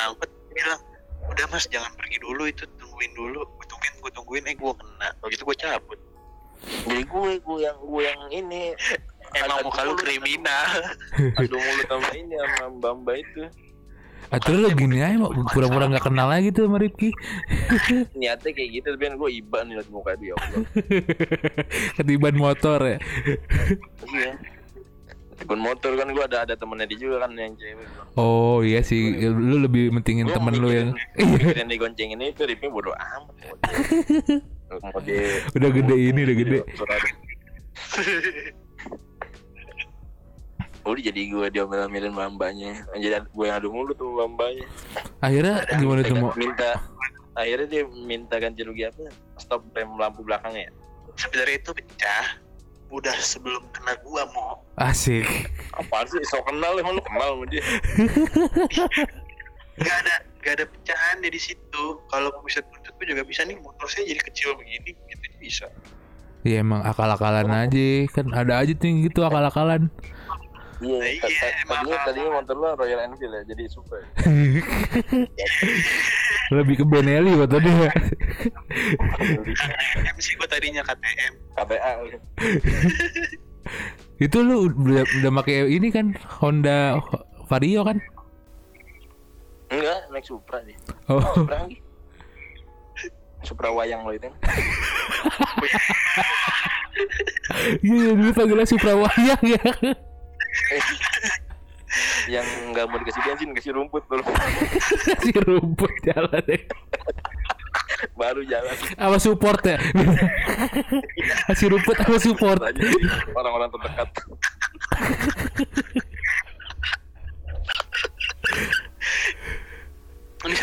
angkot bilang udah mas jangan pergi dulu itu tungguin dulu. Gue tungguin gue tungguin eh gue kena. Kalau gitu gue cabut jadi gue gue yang gue yang ini. Emang muka lu kriminal. Adu mulut sama ini sama mbak mbak itu. Ah, terus lu gini aja, mau pura-pura nggak kenal lagi tuh sama Rifki. niatnya kayak gitu tapi kan gue iba nih liat muka dia Allah. Ketiban motor ya. iya. Tekun motor kan gue ada ada temennya dia juga kan yang cewek. Oh iya sih, lu lebih mentingin temen lu yang mikirin digoncengin itu Rifki bodo amat dia- dia udah gede ini udah gede. udah jadi gue mbak-mbaknya jadi gue yang adu mulut tuh mbak-mbaknya Akhirnya gimana tuh mau? minta akhirnya dia minta ganti rugi apa? Stop rem lampu belakangnya ya? Sebenarnya itu pecah. Udah sebelum kena gua mau Asik. apaan sih? So kenal emang lu kenal sama dia. Nggak ada nggak ada pecahan di situ. Kalau bisa tuntut gue juga bisa nih motor saya jadi kecil begini gitu bisa. Ya emang akal-akalan aja kan ada aja tuh yang gitu akal-akalan. iya Nah, iya, tadinya tadinya motor lu Royal Enfield ya jadi super. Lebih ke Benelli waktu dia. KTM sih gue tadinya KTM KTA Itu lu udah udah pakai ini kan Honda Vario kan? enggak naik Supra dia Oh. Supra lagi Supra wayang lo itu Iya dulu panggilnya Supra Wayang ya. yang nggak mau dikasih bensin kasih rumput baru Si rumput jalan ya. baru jalan Sama support ya. Kasih rumput sama support. orang-orang terdekat ini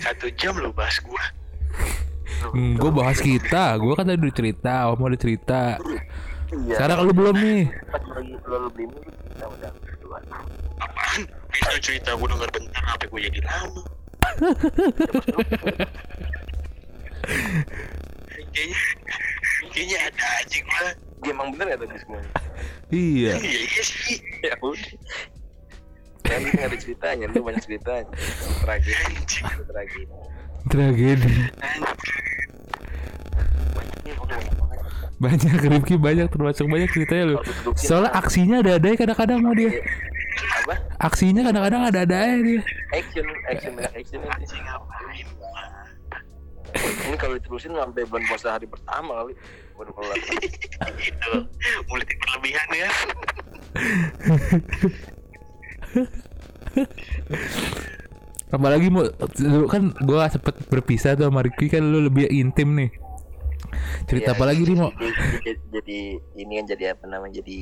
satu, jam lo bahas gua gue bahas kita, gue kan tadi udah cerita, om udah cerita. iya. Sekarang lu belum nih. pas lagi kita udah apaan? Bisa cerita gue denger bentar apa gue jadi lama? Kayaknya kayaknya ada aja gue dia emang bener ya tadi semuanya? Iya. iya iya sih. Ya udah. Kan nggak ada ceritanya lu banyak ceritanya. Tragedi tragedi Tragedi. Banyak Rifki banyak termasuk banyak ceritanya lu. Soalnya aksinya ada ada kadang-kadang mau dia. apa Aksinya kadang-kadang ada ada aja dia. action action banyak action ini kalau diterusin sampai bulan puasa hari pertama kali baru kelar gitu mulai berlebihan ya Apalagi mau lu kan gua sempet berpisah tuh sama Rifki kan lu lebih intim nih. Cerita Iya, apa lagi nih mau? jadi, jadi, jadi ini kan jadi apa namanya jadi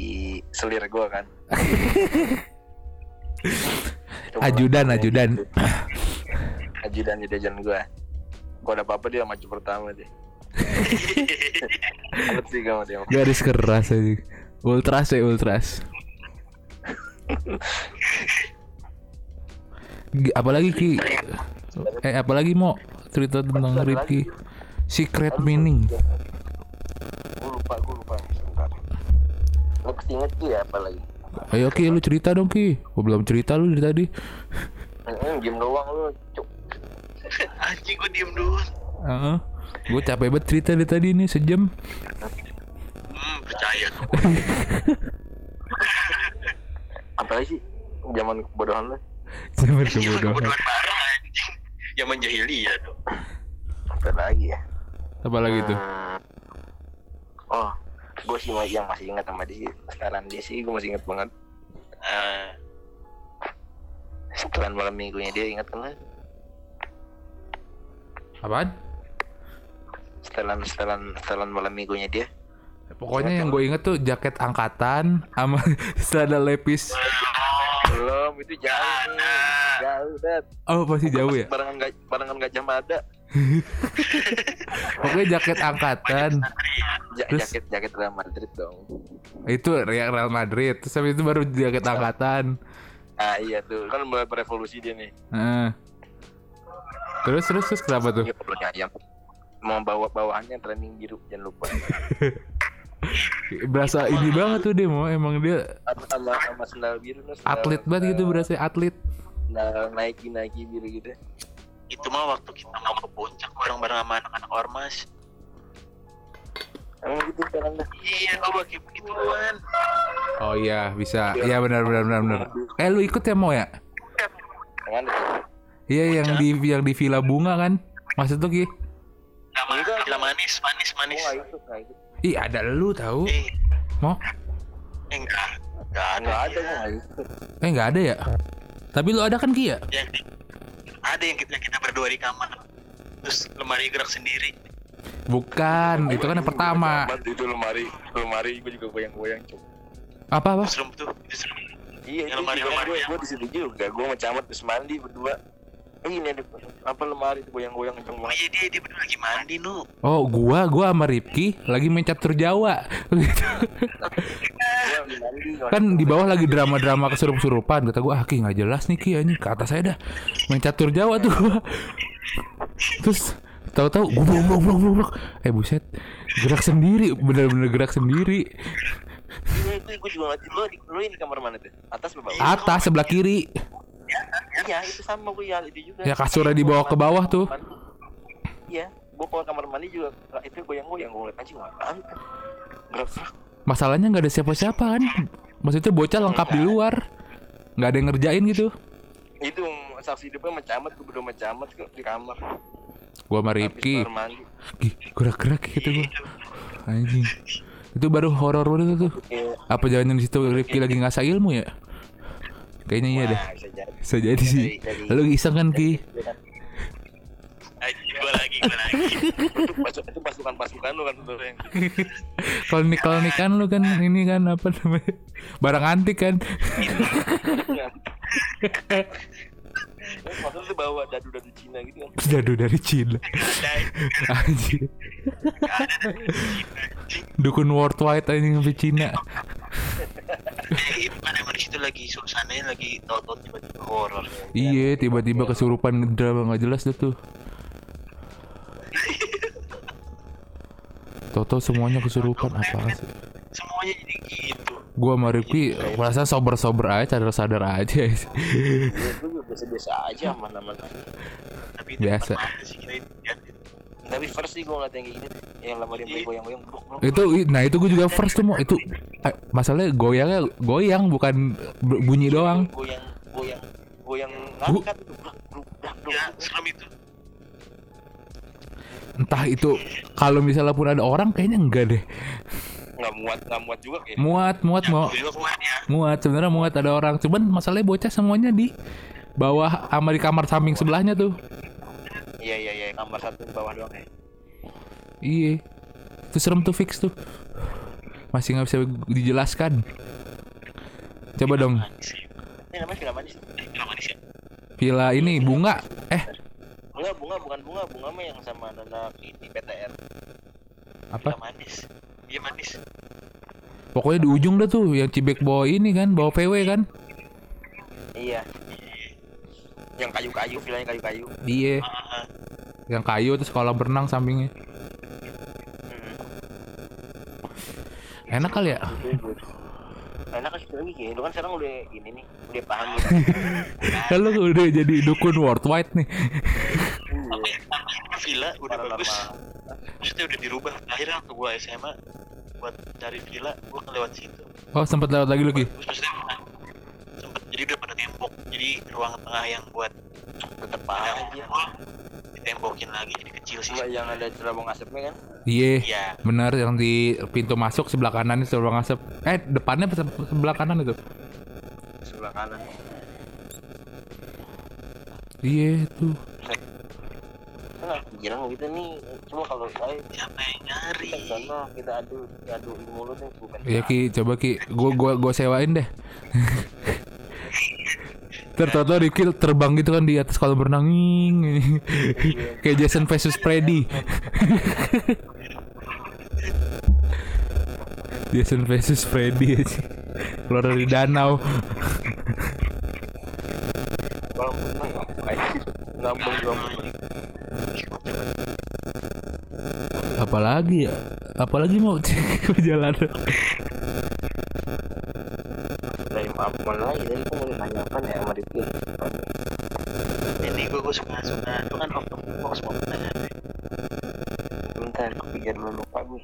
selir gua kan Ajudan, ajudan. gitu. ajudan ajudan gua kalau ada apa-apa dia maju pertama deh sih kamu dia Garis keras aja. Ultras ya ultras. Gi- Apalagi Ki? Eh apalagi mau cerita tentang Rifki? lagi. Secret meaning. Gue lupa, gue lupa. Sebentar. Lo pasti inget Ki ya apa lagi? Ayo Ki lu cerita dong Ki. Gua belum cerita lu dari tadi. Hmm, game doang lu. Cuk. anjing gue diem doang Heeh. Gue capek banget cerita dari tadi nih sejam. hmm percaya tuh Apa lagi sih? Zaman kebodohan lo. Zaman Zaman kebodohan. bareng anjing zaman jahiliyah tuh Apa lagi ya? Apa lagi tuh? Hmm. Oh, gue sih yang masih ingat sama dia. Sekarang dia sih gue masih ingat banget. Ah, Setelan malam minggunya dia ingat kan? Apaan? Setelan setelan setelan malam minggunya dia. Pokoknya yang gue inget tuh jaket angkatan sama celana lepis. Belum itu jauh nih. Jauh dat. Oh masih jauh ya? Barengan gak barengan gajah mada. Pokoknya jaket angkatan. Ja Terus? jaket jaket Real Madrid dong. Itu Real Real Madrid. Terus habis itu baru jaket angkatan. Ah iya tuh kan mulai berevolusi dia nih. Heeh. Terus terus terus kenapa tuh? Iya. Mau bawa bawaannya training biru jangan lupa. Berasa ini banget tuh dia mau emang dia Sama sama, sama sendal biru sendal- atlet banget gitu berasa atlet. Sendal Nike Nike biru gitu. Itu mah waktu kita mau ke puncak bareng-bareng sama anak-anak ormas. Emang gitu sekarang dah. Iya, gue pakai begituan. Oh iya bisa. Iya benar benar benar benar. Eh lu ikut ya mau ya? Iya yang di yang di Villa Bunga kan? Maksud tuh Ki? Enggak. gila manis, manis, manis. nggak ikut. Ih ada lu tahu? Eh, Mau? eh, enggak. Enggak ada. Nggak ada ikut. Eh nggak ada ya? Tapi lu ada kan Ki ya? Di- ada yang kita kita berdua di kamar. Terus lemari gerak sendiri. Bukan, itu kan yang pertama. Itu lemari lemari gue juga goyang-goyang cuy. Apa apa? Serem tuh, itu serem. Iya, Yang itu lemari- lemari gue yang- gue di situ juga. Gue sama Camat terus mandi berdua. Ini ada apa lemari itu goyang-goyang kenceng Oh banget. iya dia dia berdua lagi mandi nu. Oh gua gua sama Ripki lagi main catur Jawa. Gitu. Gua kan di bawah lagi drama-drama kesurup-kesurupan kata gua ah Ki nggak jelas nih Ki ini ke atas saya dah main catur Jawa tuh gua. terus tahu-tahu goblok goblok goblok eh buset gerak sendiri bener-bener gerak sendiri gue gue juga ngerti lu di kamar mana tuh? Atas apa bawah? atas sebelah kiri Iya, itu sama gue ya itu juga. ya kasurnya di bawah ke bawah tuh. Iya, gue kalau kamar mandi juga. Itu goyang-goyang gue ngeliat anjing apaan masalahnya nggak ada siapa-siapa kan maksudnya bocah lengkap di luar. Nggak ada yang ngerjain gitu. Itu saksi hidupnya mencamat, gue berdua mencamat ke di kamar. gua sama Ripki. gerak-gerak gitu gua. Anjing. Itu baru horor banget tuh. Iya. apa jangan di situ Ripki lagi ngasah ilmu ya kayaknya iya deh. Bisa jadi. sih. Jadi- lu iseng kan Ki? Aji gua lagi, gua lagi. itu pasuk itu pasukan pasukan lu kan kalau nik kalau nik kan lu kan ini kan apa namanya? Barang antik kan? Maksudnya bawa dadu-dadu Cina gitu kan. dadu dari Cina. Anjir dukun worldwide anjing sampai Cina kan emang di situ lagi suasananya lagi tahu-tahu tiba-tiba horor. iya tiba-tiba kesurupan drama nggak jelas dah tuh Toto semuanya kesurupan apa sih? Semuanya jadi gitu. Gua sama Rifki merasa sober-sober aja, sadar-sadar aja. Gue juga biasa-biasa aja aman-aman. Tapi Biasa. sih kita itu. Tapi first sih gue ngeliat yang kayak gini. Yang lama dia main goyang-goyang itu nah itu gue juga first tuh mau itu eh, masalahnya goyangnya goyang bukan bu- bunyi doang. Goyang goyang goyang ngangkat blok blok. Ya, serem itu. Entah itu kalau misalnya pun ada orang kayaknya enggak deh. Nggak muat nggak muat juga kayak. Muat, muat mau Itu juga kuatnya. muat sebenarnya muat ada orang. Cuman masalahnya bocah semuanya di bawah sama di kamar samping sebelahnya tuh. Iya iya iya kamar satu bawah doang ya. Iya. Itu serem tuh fix tuh. Masih nggak bisa dijelaskan. Coba dong. Ini namanya film manis. Film manis ya? Villa ini bunga. Eh, Enggak bunga bukan bunga bunga mah yang sama anak ini PTR. apa? Film manis. Iya manis. Pokoknya di ujung dah tuh yang Cibek bawa ini kan, bawa VW kan? Iya. Yang kayu-kayu vilanya kayu-kayu. Iya. Ah, Yang kayu terus kolam berenang sampingnya. Hmm. Enak kali ya? Enak kan lagi kayak lu kan sekarang udah ini nih udah paham gitu. Kan lu udah jadi dukun worldwide nih. tapi tapi villa udah bagus. Paranormal. Maksudnya udah dirubah. Akhirnya waktu gua SMA buat cari villa, gua kelewat situ. Oh, sempat lewat lagi lu Ki. Terus maksudnya jadi udah pada tembok. Jadi ruang tengah yang buat Tetep aja. ditembokin lagi jadi kecil sih. Yang ada cerabang asapnya kan. Iya. Iya. Benar yang di pintu masuk sebelah kanan itu ruang asap. Eh, depannya se- sebelah kanan itu. Sebelah kanan. Iya, tuh. Kepikiran gitu nih cuma kalau ayo siapa yang nyari kita sana kita adu adu ilmu lu nih bukan Iya Ki, coba Ki, gua gua gua sewain deh. Tau Ricky terbang gitu kan di atas kolam renang. Kayak Jason versus Freddy. Jason versus Freddy. Keluar dari danau. Apalagi ya? Apalagi mau perjalanan dari apa lagi tadi aku mau ditanyakan ya sama Rifki. Ini gue gue suka suka itu kan out of the box mau pertanyaan bentar aku pikir dulu lupa gue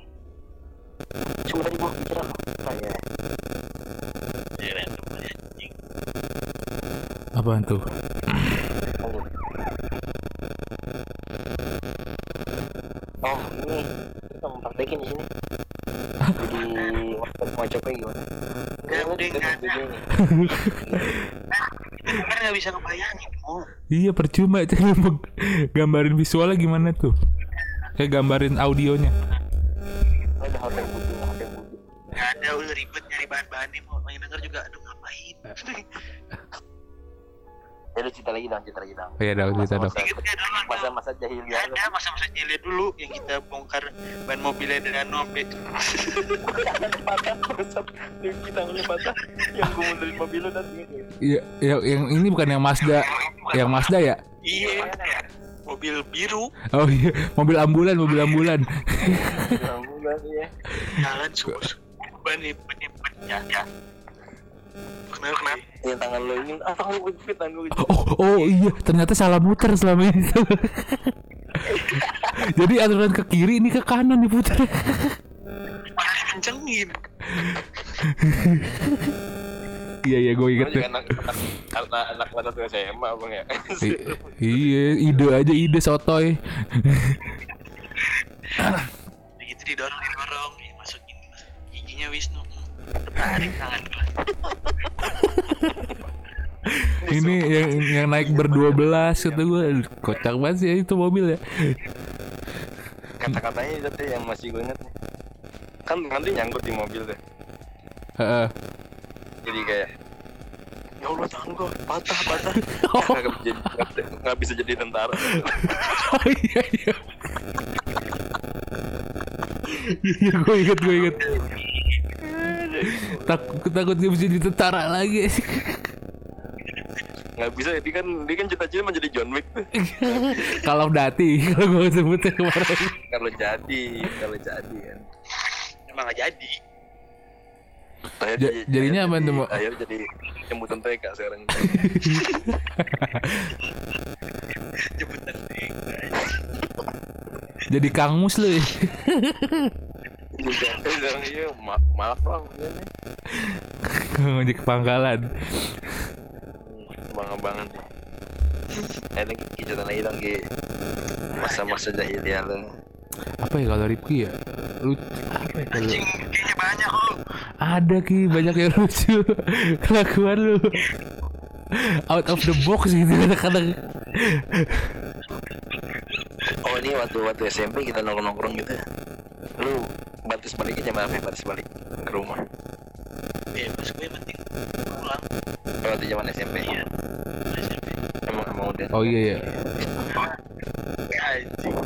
cuma tadi gue apa ya? Ya Apaan tuh? oh ini kita mau praktekin di sini. Jadi waktu mau coba gimana Nggak kan nggak bisa ngebayangin oh Iya percuma itu Gambarin visualnya gimana tuh? Kayak gambarin audionya. Ada butuh butuh. Nggak ada udah ribet ya udah cerita lagi dong cerita lagi dong. Oh iya dong cerita dong. Masa-masa jahiliyah lu. ada masa-masa jahiliyah dulu yang kita bongkar ban mobilnya dengan nobe patah Rifki tangannya patah yang gue mundurin mobil lu dan Iya yang, yang ini bukan yang Mazda. Yang Mazda. Ya? Iya. Mobil biru. Oh iya. Mobil ambulan Mobil ambulan. Alhamdulillah ya jalan sus ban nih ban ban ya kenapa kenapa yang tangan lo ini ah tangan gue jepit tangan gue Oh, oh iya, ternyata salah muter selama ini. Jadi aturan ke kiri ini ke kanan diputar. malah kencengin iya iya gue inget deh. anak anak anak anak kelas satu SMA bang ya iya, ide aja ide sotoy. gitu didorong didorong ya, masukin giginya Wisnu Tertarik tangan gua Ini yang yang naik berdua belas kata gue kocak banget sih itu mobil ya. kata-katanya itu yang masih gue inget kan nanti nyangkut di mobil deh Heeh. jadi kayak ya Allah tangan gue patah patah nggak bisa jadi nggak bisa jadi tentara Oh iya iya. Iya gue inget gue inget. Takut takut gak bisa jadi tentara lagi. nggak bisa dia kan dia kan cita-cita menjadi John Wick Kalau dati kalau gue sebutnya kemarin. kalau jadi kalau jadi kan emang gak jadi Ja- jadi- jadinya apa tuh, jadi- akhirnya jadi jemputan TK sekarang jemputan Jadi Kang Mus lu ya. Iya ma maaf bang. Iya nih. Ngojek pangkalan. bang abangan eh ini kita lagi dong Ki masa-masa jahiliyah lu Apa ya kalau Rifki ya? Lu apa ya kalau kayaknya banyak kok ada ki. Banyak yang lucu. Kelakuan lu. Out of the box gitu kadang-kadang. Oh ini waktu waktu SMP kita nongkrong nongkrong gitu lu batas baliknya jam berapa ya batas balik ke rumah. Bebas gue yang penting pulang. Oh, waktu zaman SMP iya SMP emang emang udah. Oh iya ya anjing.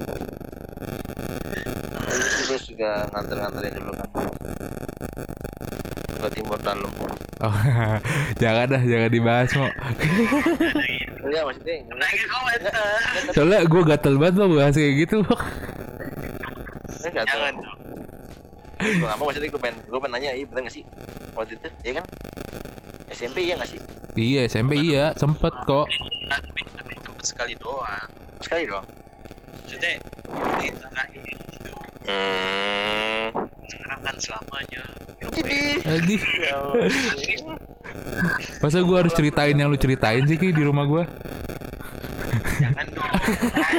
Itu gue juga nganter-nganterin dulu kan? Ke timur dalam oh, jangan dah jangan dibahas mau enggak maksudnya lagi komentar soalnya gue gatel banget mau bahas kayak gitu Enggak tahu jangan. Dong gue nggak mau maksudnya gue pengen gue pengen nanya iya bener nggak sih? Waktu itu iya kan? SMP iya nggak sih? Iya SMP iya sempet kok. Tapi tapi itu sekali doang. Sekali doang? Maksudnya ini terakhir gitu hmm. sekarang kan selamanya. Lagi masa gue harus ceritain yang lu ceritain sih ki di rumah gue jangan dong.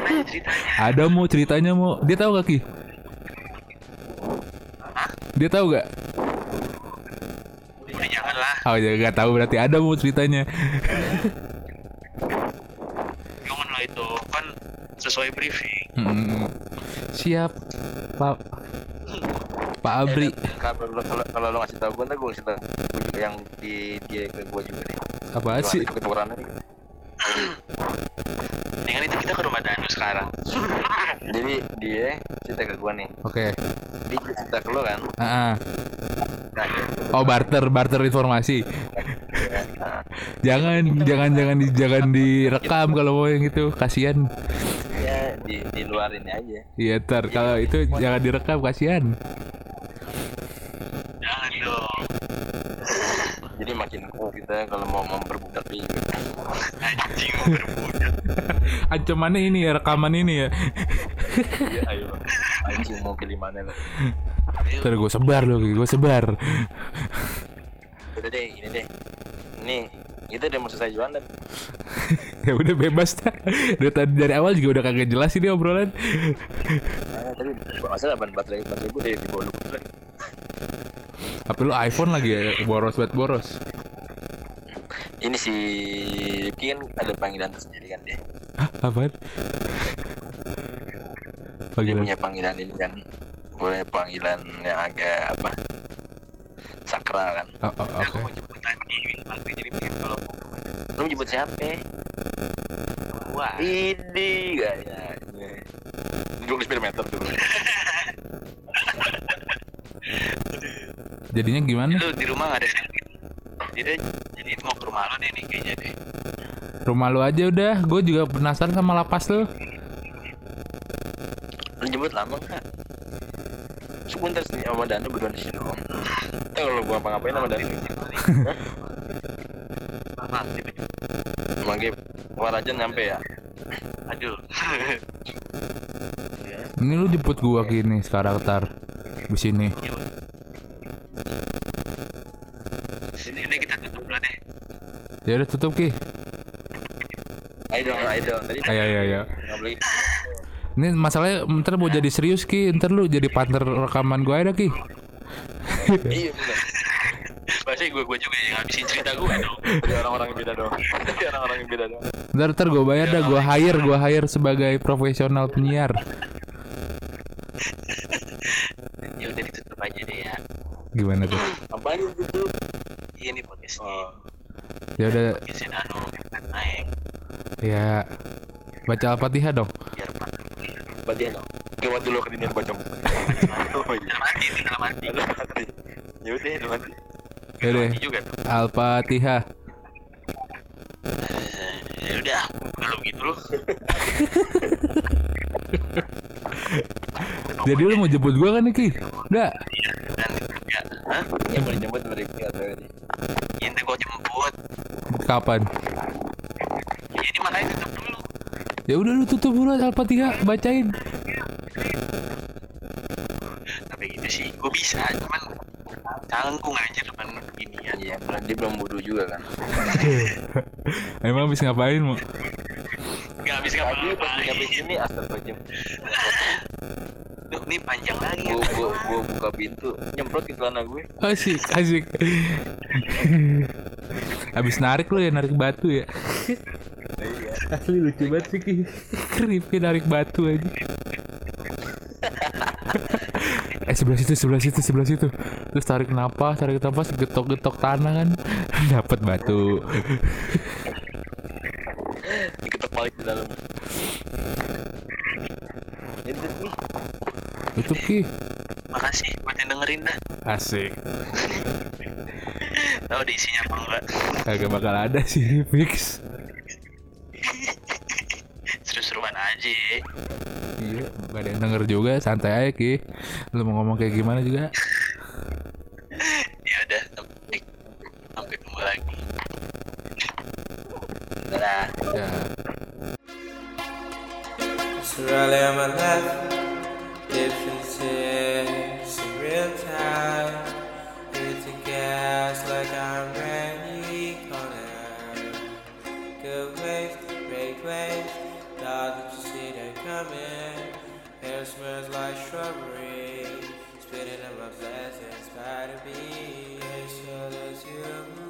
Ada mau ceritanya mau dia tahu gak ki dia tahu gak ya jangan lah oh ya gak tahu berarti ada mau ceritanya jangan lah itu kan sesuai briefing. Hmm. Siap, Pak. Pak Abri. Eh, kalau kalau kalau lo ngasih tahu gue ntar gue ngasih tahu yang di dia ke gue juga nih Apa sih? Itu keturunan Mendingan itu kita ke rumah Danu sekarang. jadi dia cerita ke gue nih Oke. dia cerita ke lo kan nah, dia- Oh barter barter informasi. Jangan jangan jangan di, jangan direkam kalau mau yang itu kasihan. ya di di luarin aja Iya ntar kalau itu jangan direkam kasihan. Jangan dong. Jadi makin cool kita kalau mau memperbudak di Anjing mau berbudak. Ancamannya ini ya rekaman ini ya. iya ayo anjing mau pilih mana lo Ntar gue sebar loh, gue sebar. udah deh ini deh ini itu udah mau selesai jualan dan ya udah bebas dah. Dari tadi dari awal juga udah kagak jelas ini obrolan. nah, tapi masalah ban baterai baterai gue dari di lu Tapi lu iPhone lagi ya, boros banget boros. ini si Rifki kan ada panggilan tersendiri kan dia Hah, apaan? dia Panggilan. punya panggilan ini kan boleh panggilan yang agak apa sakral kan? Oh, oh, Aku oke. mau jemput tadi, jadi pengen kalau mau lu jemput siapa? Wah, ini gaya duduk di sepeda meter tuh. Jadinya gimana? lu di rumah gak ada jadi jadi mau ke rumah lo deh nih kayaknya deh. Rumah lu aja udah. Gue juga penasaran sama lapas lu. lu jemput lama nggak sebentar sih sama Danu berdua di sini doang Ntar kalau gua apa-ngapain sama Danu? Mati Manggil Warajan nyampe ya? Aduh. Ini lu jemput gua gini sekarang tar. Di sini. sini ini kita tutup lah deh Ya udah tutup ki. ayo dong ayo dong. Ayo ayo ayo. Ini masalahnya ntar mau jadi serius ki. Ntar lu jadi partner rekaman gua ada ki. iya Pasti gue gue juga yang ngabisin cerita gue dong Dari orang-orang yang beda dong Dari orang-orang yang beda dong Ntar ntar gue bayar dah. Gua hire gua hire sebagai profesional penyiar. ya udah ditutup aja deh ya Gimana tuh? Apaan itu iya nih podcastnya Oh Ya udah podcastnya Danu naik ya baca al-fatihah dong. Ya dong Lewat dulu ke dunia baca Oh iya. Dalam hati nih dalam hati. Ada mati Ya udah ya mati Ya Hati al-fatihah. ya udah kalau begitu lu. Jadi lu mau jemput gua kan nih ki? Udah. dan ya hah? Yang boleh jemput mereka atau ini ini gue jemput. Kapan? ini makanya tutup dulu Ya udah lu tutup dulu al-fatihah bacain. tapi gitu sih gue bisa cuman canggung aja depan ginian Iya bener dia belum bodoh juga kan Emang habis ngapain mau? nggak habis Tadi pas ngapa-ngapain nyampe sini astagfirullahaladzim Duh, ini panjang lagi Gua, gua, gua buka pintu Nyemprot ke celana gue Asik, asik. Habis narik lu ya, narik batu ya. Asli lucu banget sih Ki. Rifki narik batu aja. eh sebelah situ, sebelah situ, sebelah situ. Terus tarik napas, tarik napas, getok-getok tanah kan. Dapat batu. Diketok balik di dalam nih Tutup Ki. makasih buat yang dengerin dah Asik. tahu di isinya apa enggak Kagak bakal ada sih fix. seru-seruan aja Iya, gak ada yang denger juga, santai aja Ki. Lu mau ngomong kayak gimana juga. ya udah sampai sampai ketemu lagi left. Differences in real time. Hitting gas like I'm Randy Connor. Good waves, great waves. Now that you see them coming. Hair smells like strawberry. Spitting up my blessings, by to be. So that you